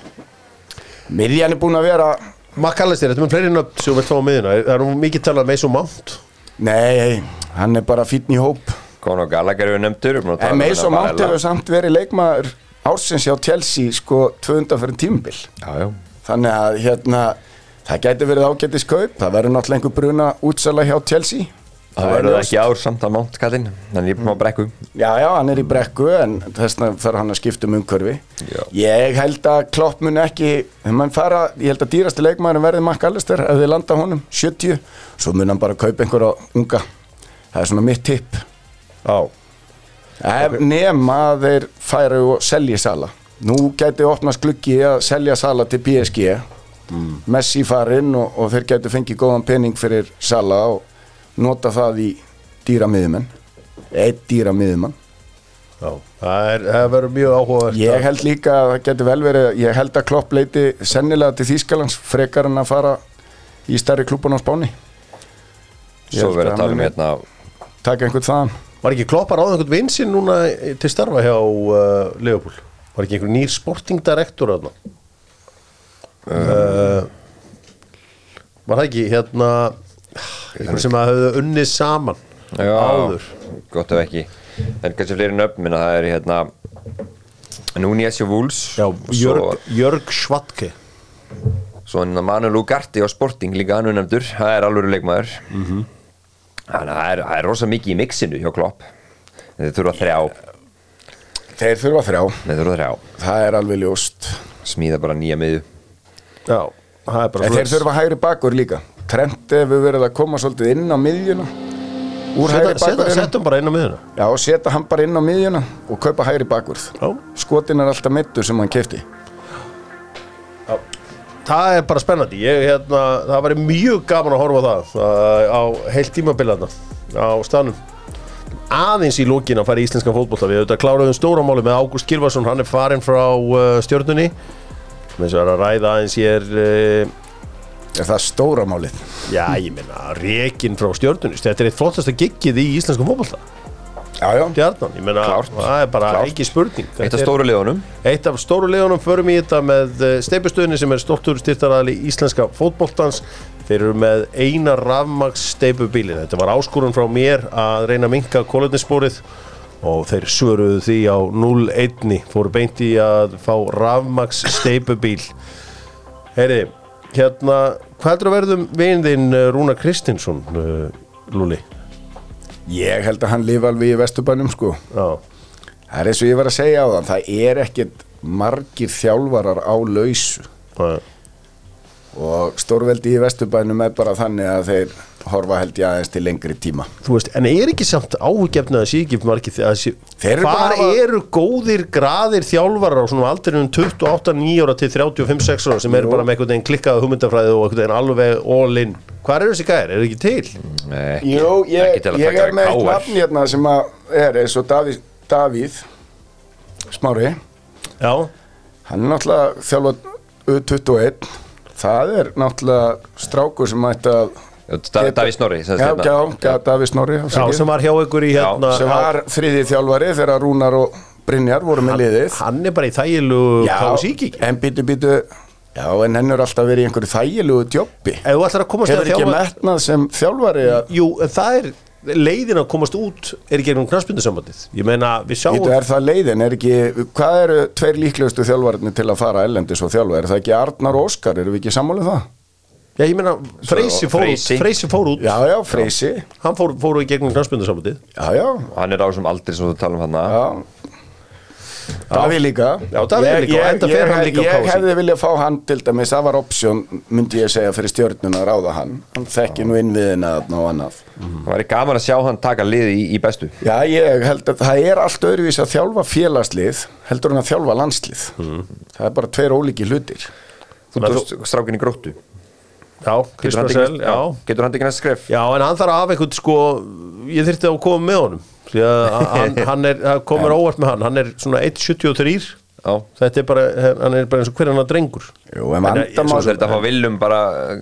Miðjan er búin að vera Makalistur, þetta með fleiri nöfn sem þú vilt fá á miðuna það er nú mikið talað með Mason Mount? Nei, hann er bara fítn í hóp. Conor Gallagher eru nefndur um En Mason Mount hefur samt verið leikmaður ársins hjá Chelsea sko 200 fyrir tímbil já, já. Þannig að hérna það gæti verið ágætis kaup Það verður náttúrulega einhver bruna útsala hjá Chelsea. Það verður ekki ár samt að Mount kallinn þannig ég er að brekku. Já, já, hann er í brekku en þessna þarf hann að skipta um umhverfi. Já. Ég held að Klopp mun ekki fara, ég held að dýrasti leikmaðurinn verði Mark Allister ef þið landa honum 70, svo mun hann bara kaupa einhverja unga. Það er svona mitt tipp. Já, Ef nema þeir færu og selji Sala Nú gæti opnast gluggi að selja Sala til PSG Messi farinn og, og þeir gæti fengið góðan pening fyrir Sala og nota það í dýra miðumenn Eitt dýra miðumann já, það, er, það verður mjög áhugavert. Ég held líka að það geti vel verið Ég held að Klopp leiti sennilega til Þýskalands frekar en að fara í stærri klúbun á Spáni. Ég Svo verður að tala um hérna taka einhvern þaðan. Var ekki kloppar áður einhvern vinsinn núna til starfa hjá uh, Leopold? Var ekki einhver nýr sportingdirektor þarna? Uh, var það ekki hérna einhver sem að höfðu unnið saman Já, áður? gott ef ekki. En kannski fleiri nöfn það er hérna Núni Essi Wools Jörg, Jörg Schwadke Svo hann Manu Lugarti á Sporting líka annu nefndur, það er alveg leikmaður. Mhm. Þannig að það er, það er rosa mikið í mixinu hjá Klopp. Þeir þurfa þrjá, þeir þurfa þrjá, þeir þurfa þrjá. Það er alveg ljóst. Smíða bara nýja miðu Já, það er bara en þeir þurfa hægri bakur líka. Trent hefur verið að koma svolítið inn á miðjuna. Úr hægri Setja, bakur setja bara inn á miðuna já, setja hann bara inn á miðjuna og kaupa hægri bakurð. Já. skotin er alltaf mittur sem hann kefti Það er bara spennandi. Ég, hérna, Það væri mjög gaman að horfa það uh, á heilt tímabilaðna á stanum aðeins í lókin að fara í íslenska fótbolla við auðvitað kláruðum stóramáli með Ágúst Gilvarsson hann er farin frá uh, stjörnunni með þess að ræða aðeins ég er uh, er það stóra málið já ég meina rekin frá stjörnunni þetta er eitt flottasta giggið í íslenska fótbolla já, já, stjarnan, ég meina Klárt. það er bara Klárt. ekki spurning Eitt Þetta af er- stóru liðunum Eitt af stóru leðunum förum í þetta með steipustöðinni sem er stoltur styrtaraðali íslenska fótboltans. Þeir eru með eina rafmaks steipubíli. Þetta var áskorun frá mér að reyna að minka kólöfnissporið og þeir svöruðu því á 0-1 fóru beint í að fá rafmaks steipubíl. Heyri, hérna, hvað heldur að verðum veginn þinn eh, Rúna Kristinsson, uh, Lúli? ég held að hann lifa alveg í vesturbænum sko. Já, það er eins og ég var að segja á þann það er ekkit margir þjálfarar á lausu. Það og stórveldi í vesturbænum er bara þannig að þeir horfa held ég aðeins til lengri tíma. Þú veist, en er ekki samt áhugjefni að sé ekki margir því að sé, Þeir eru hvar bara eru góðir graðir þjálfarar á svona aldrinum 28, 9 ára til 35, 6 ára sem eru bara með einhvern veginn klikkað hugmyndafræði og einhvern veginn alveg all in? Hvar eru þessi gæðir, er ekki til? Nei, ekki, Jú, ég, ekki til að ég taka er með eitt KR. nafn hérna sem að er eins og Davíð, Davíð Smári. Já, hann er náttúrulega þjálfa U21 það er náttúrulega strákur sem ætti að Da- Davíð Snorri sem já, sagt já, hérna. já, já afsakið. sem var hjá ykkur í Já, hérna sem var þriði þjálfari þegar Rúnar og Brynjar voru með liðið. hann er bara í þægilu KSÍ en býtu býtu já, en henn er alltaf verið í einhverju þægilegu djópi Ef þú ætlar að komast hefur ekki metnað sem þjálfari að Jú, en það er leiðin að komast út er ekki einhvern knarspindusambandið ég meina, við sjáum Býtu, er það leiðin, er ekki, hvað eru tveir líklegustu þjálfarnir til að fara ellendis og þjálfa, er það ekki Arnar og Óskar, eru við ekki sammálið það? Já, ég meina, Freysi fór Freysi. Freysi fór út, Já, já, Freysi, hann fór, fór í gegnum knarspindusambandið já, já, Hann er á þessum aldri sem þú tala um hann já, Davíð líka. Já, Davíð líka, og enda fer hann líka á Ég KSÍ. hefði viljað fá hann til dæmis, það var option, myndi ég segja fyrir stjórnuna að ráða hann, hann þekki nú innviðina þarna og annað. Það væri gaman að sjá hann taka liði í, í bestu. Já, ég held að það er allt öðruvís að þjálfa félagslið, heldur hann að þjálfa landslið. Það er bara tveir ólíki hlutir. Þú tókst strákin í gróttu Já, Getur hann tekið- já. Getur hann ekki næst skref? Já, en hann þarf að hafa einhvern sko ég þyrfti að koma með honum. Því að hann, hann er, það komur óvart með hann. Hann er svona 1.73 Já. Þetta er bara, hann er bara eins og hver hann að drengur. Jú, en En, eh, vandamál, þeir þetta fá viljum bara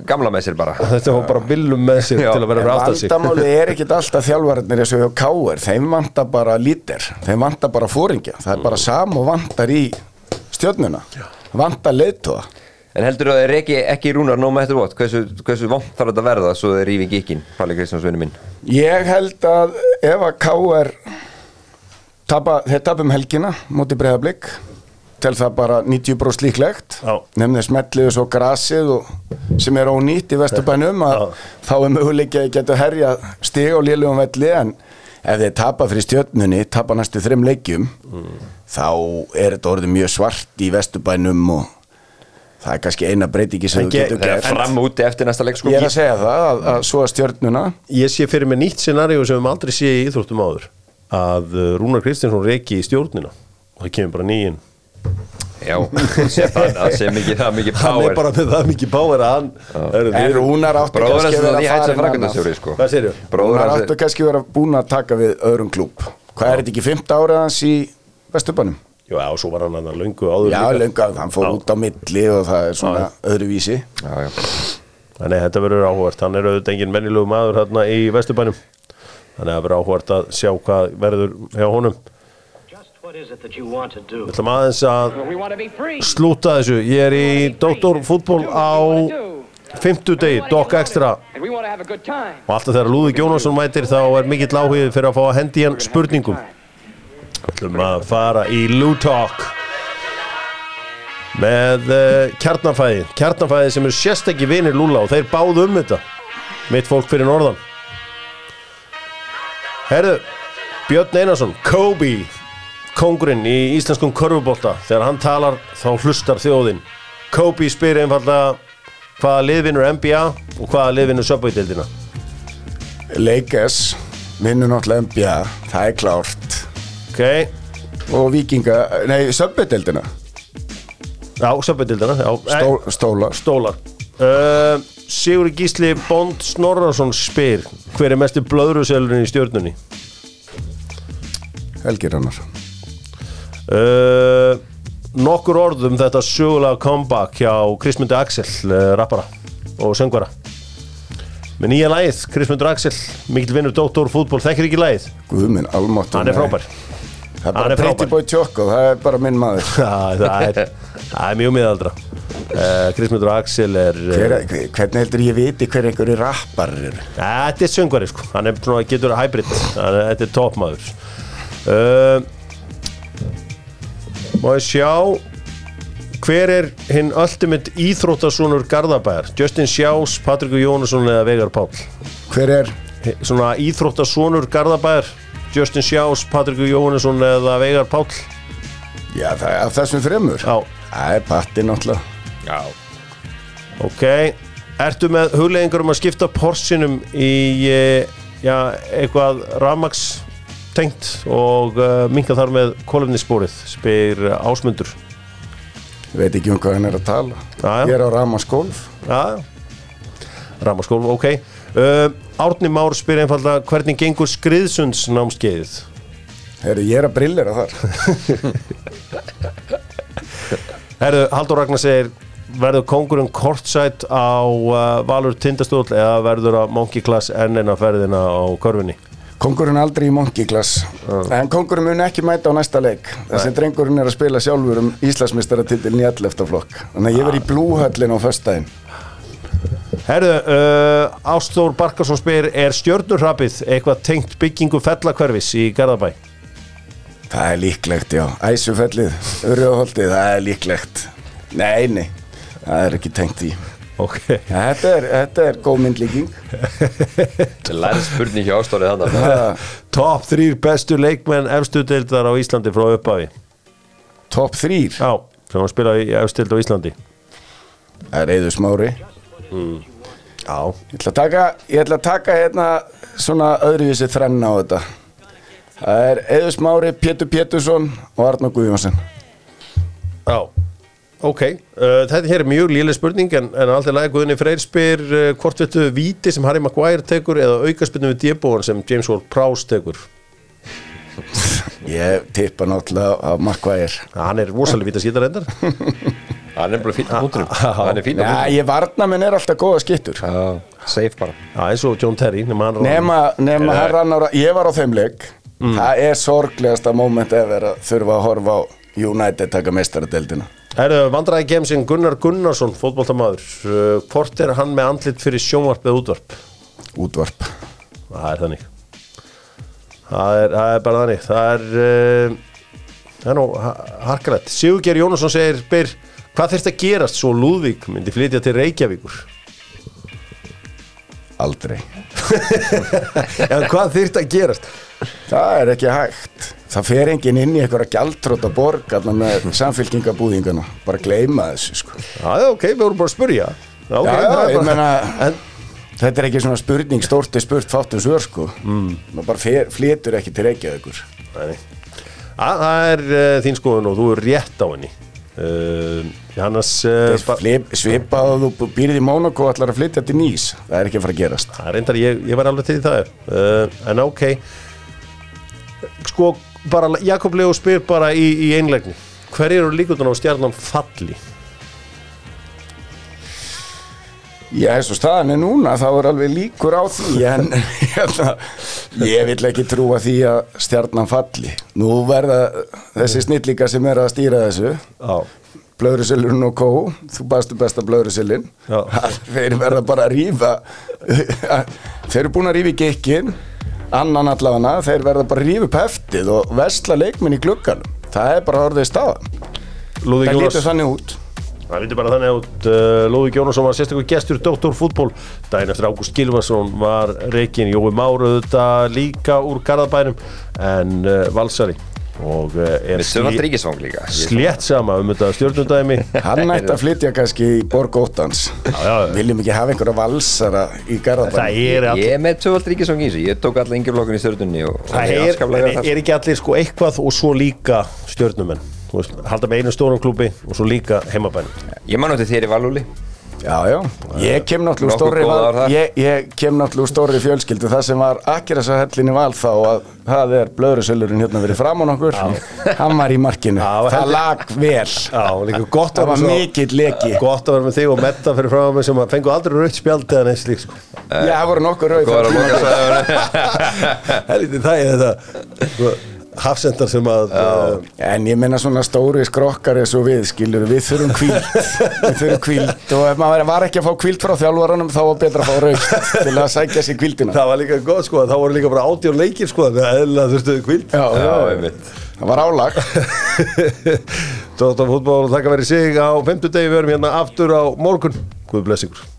gamla með sér bara. Þetta var bara billum með sér Já, til að vera en fyrir aftan sig. vandamáli er ekkit alltaf þjálfarnir eins og hjá Káir, þeim vantar bara lítir, þeim vantar bara fóringja, það er bara sam og vantar í stjórnuna, vantar leiðtóa. En heldur þú að þeir reki ekki rúnar no matter what Hversu, hversu vont þarf þetta að verða svo þeir rífi gikkin Palli Kristjáns vinnu minn Ég held að ef að tapa, þeir tapum helgina móti breyðablík til það bara 90% líklegt Já. nefnir smetlið svo grasið og, sem er ónýtt í vesturbænum að Já. þá er möguleik að geta herja stig og lélugum velli en ef þeir tapa fyrir stjörnunni tapa næstu þreim leikjum þá er þetta orðið mjög svart í vesturbænum og það er kannski eina breytingi sem þú ge- getur gert er fram úti eftir næsta leik sko ég er að segja það að, að svo að stjörnuna. Ég sé fyrir mig nýtt scenaríu sem við höfum aldrei sé í íþróttum áður. Að uh, Rúnar Kristinsson reki í stjórnina. Og það kemur bara nýjinn Já, það sé það, það sé mikið, mikið hann power. er bara með það mikið power að hann er, en Rúnar átti Bróður hans kannski er að vera sko. Rúnar áttu er kannski vera búin að taka við öðrum klúb Hvað er þetta ekki 15 ára hans í Vesturbænum? Já, og svo var hann hann löngu áður Já, löngu að hann fór Já. út á milli og það er svona öðruvísi. Já, já. Nei, þetta verður áhvert, hann er auðvitað engin mennilegu maður hérna í Vesturbænum. Þannig að það verður áhvert að sjá hvað verður hjá honum? Við ætlum aðeins að slúta þessu. Ég er í Dr. Fútból á fimmtudegi, Doc Extra. And we want to have a good time. og alltaf þegar Lúði Jónasson mætir þá er mikill áhugið fyrir að fá að hendi hann spurningum Við ætlum að fara í Lou Talk með uh, kjarnafæði kjarnafæði sem eru sérstakki vinir Lúla og þeir báðu um þetta. Mitt fólk fyrir norðan. Herðu, Björn Einarsson Kobe, kongurinn í íslenskum körfubólta þegar hann talar þá hlustar þjóðin. Kobe spyr einfallega hvaða liðvinur NBA og hvaða liðvinur Subway-dildina Lakers vinnur náttúrulega NBA, það er klárt ok, og Víkinga, nei, söpbedeldina já, já, Stó, Stó stólar. Stólar. Uh, Sigur Gísli Bond Snorrason spyr hver er mestu blöðruselurinn í stjórnunni Helgir hannar uh, nokkur orð um þetta sögulega comeback hjá Krismundi Axel uh, rappara og söngvara. Með nýja lagið, Krismundur Axel mikill vinnur Dóttor fútból, þekkir ekki lagið? Guðminn, almáttur hann er frábær Það er bara er. Pretty Boy Choco, það er bara minn maður það er, er mjög miðaldra uh, Krismundur Axel er uh, hver, hver- Hvernig heldur ég viti hver einhverju rappar eru? Þetta er söngvari sko, hann er getur hybrid, hann er, þetta er toppmaður uh, Má ég sjá Hver er hinn ultimate íþróttasonur Garðabæjar? Justin Sjás, Patrikur Jónasson eða Veigar Páll? Hver er? Svona íþróttasonur Garðabæjar Justin Sjás, Patrikur Jónasson eða Veigar Páll? Já, það er af þessum þremur. Já, Það er patti náttúrulega. Já. ok. Ertu með hugleggingur um að skipta porsinum í eh, já, eitthvað rafmaks tengt og uh, minka þar með kolefnissporið? Spyr ásmundur. Veit ekki um hvað hann er að tala. Já, já. Ég er á Ramaskólf Já, rafmaskólf, ok uh, Árni Már spyr einfalda hvernig gengur skriðsunds námskeiðið Herru, ég er að brillera þar. Herðu, Haldur Ragnar segir verður kongurinn kortsætt á uh, Valur Tindastóll eða verður að Monkey Class enn eina ferðina á körfunni? Kongurinn aldrei í monkey class. En kongurinn mun ekki mæta á næsta leik. Þessi drengurinn er að spila sjálfur um Íslandsmeistaratitil í 11. flokk. Þannig að ég verð í blúhöllin á föstudaginn Herðu, uh, Ástór Barkarsson spyr er stjörnurrapið eitthvað tengt byggingu fellakverfis í Garðabæ? Það er líklegt, já. Æsufellið, Rjóðholtið, það er líklegt. Nei, nei, það er ekki tengt í Ok, ja, þetta, er, þetta er góð myndlíking. Lærið spurning hjá ástorið þannig top 3 bestu leikmenn efstu deildar á Íslandi frá upphafi. Top 3 Já, sem hann spila í efstu deild á Íslandi. Það er Eður Smári Já, Ég ætla að taka, ég ætla að taka hérna svona öðruvísi þrenna á þetta. Það er Eður Smári, Pétur Pétursson og Arnó Guðjónsson. Já. Ok, uh, þetta hér er mjög lílega spurning en, en alltaf lagi Guðni Freyr spyr uh, hvort vettu víti sem Harry Maguire tekur eða aukaspinnu við débóan sem James Ward-Prowse tekur? Ég tippa náttúrulega á Markvægir Hann er rosalega víta skýtar endar Hann er bara fín punktunum Hann er fín á Já, ég varna minn er alltaf góða skittur Já, Safe bara. Já, eins og John Terry nema hann Nema, nema hann rann ára, ég var á þeim leik. Það er sorglegasta moment efer að þurfa að horfa á United taka meistaradeldina Herðu, vandræði gemsinn Gunnar Gunnarsson, fótboltamaður. Uh, Hvort er hann með andlit fyrir sjónvarp eða útvarp? Útvarp. Það er þannig. Það er, það er bara þannig. Það er uh, Það er nú ha- harkalegt. Sigurger Jónasson segir byr, Hvað þurft að gerast svo Lúðvík myndi flytja til Reykjavíkur? Aldrei Já, hvað þurft að gerast? Það er ekki hægt Það fer enginn inn í einhverja gjaldtróta borg þarna með samfélkingabúðingana bara gleyma þessu sko Já, ok, við vorum bara að spurja Já, ok, Já, ég meina En, Þetta er ekki svona spurning, stórt er spurt fátum svör sko mm. maður bara fer, flytur ekki til Reykjavíkur Nei, nei. Að, það er uh, þín skoðun og þú er rétt á henni uh, ba- Flip, svipað að þú býrð í Mónaco og ætlar að flytja til Nýs. Það er ekki að fara að gerast. Það er reyndar, ég, ég var alveg til það. Uh, En ok. Sko, bara Jakob Leo spyr bara í, í einlegni Hver eru líkundun á stjarnan falli? Já, eins og staðan er núna, þá er alveg líkur á því, en hérna, ég vil ekki trúa því að stjarnan falli. Nú verða þessi snillíka sem er að stýra þessu, Blöðruselurinn og Kó, þú baðstu besta Blöðruselin, Já. þeir verða bara að rífa, þeir eru búin að rífa í gekkin, annan allavega, þeir verða bara að rífa upp heftið og vesla leikminn í glugganum. Það er bara orðið staðan. Lúðvík Það Jónas lítur þannig út. Það lítur bara þannig út uh, Lúðvík Jónasson var sérstaklega gestur Dóttor fútból daginn eftir Ágúst Gilvarsson var reikin Jói Máru þetta líka úr Garðabænum en uh, Valsari. Og uh, er líka. slétt sama um þetta stjórnundæmi Hann ætti að flytja kannski í Borg Óttans. Viljum ekki hafa einhverja valsara í Garðabæn. það er all... Ég er með töfald ríkisvang í þessu. Ég tók alla yngjurlokkun í stjórnunni og og það er, þar. er ekki allir sko eitthvað og svo líka stjórnumenn veist, halda með einu stórum klúbi og svo líka heimabænum. Ég man átti þér í Valúli Já, já, ég kem náttúrulega þar. ég, ég kem náttúrulega úr stórri fjölskyldu. Það sem var akkir að hellinni val þá að það er blöðrusöllurinn hérna verið fram á nokkur hann var í markinu, Já, það heldur- lag vel. Já, það að var mikill leki. Gott að vera með þig og Metta fyrir frá mig sem að fengu aldrei rautt spjald eða neins lík sko. Já, það voru nokkur rauð Góðar að þar. loka sæðunni helviti það. Er þetta hafsendar sem að uh, En ég menna svona stóri skrokkar eins og við, skilur, við þurfum kvíld við þurfum kvíld og ef maður var ekki að fá kvíld frá þjálfaranum þá var betra að fá raukt til að sækja sér kvíldina Það var líka gott sko, það voru líka bara átjón leikir sko, þannig að eðlilega þurftu kvíld. Já, Já, já, það var álag. Tóttan fútból, þakka verið sig á 50 degi, við erum hérna aftur á morgun. Guð bless ykkur.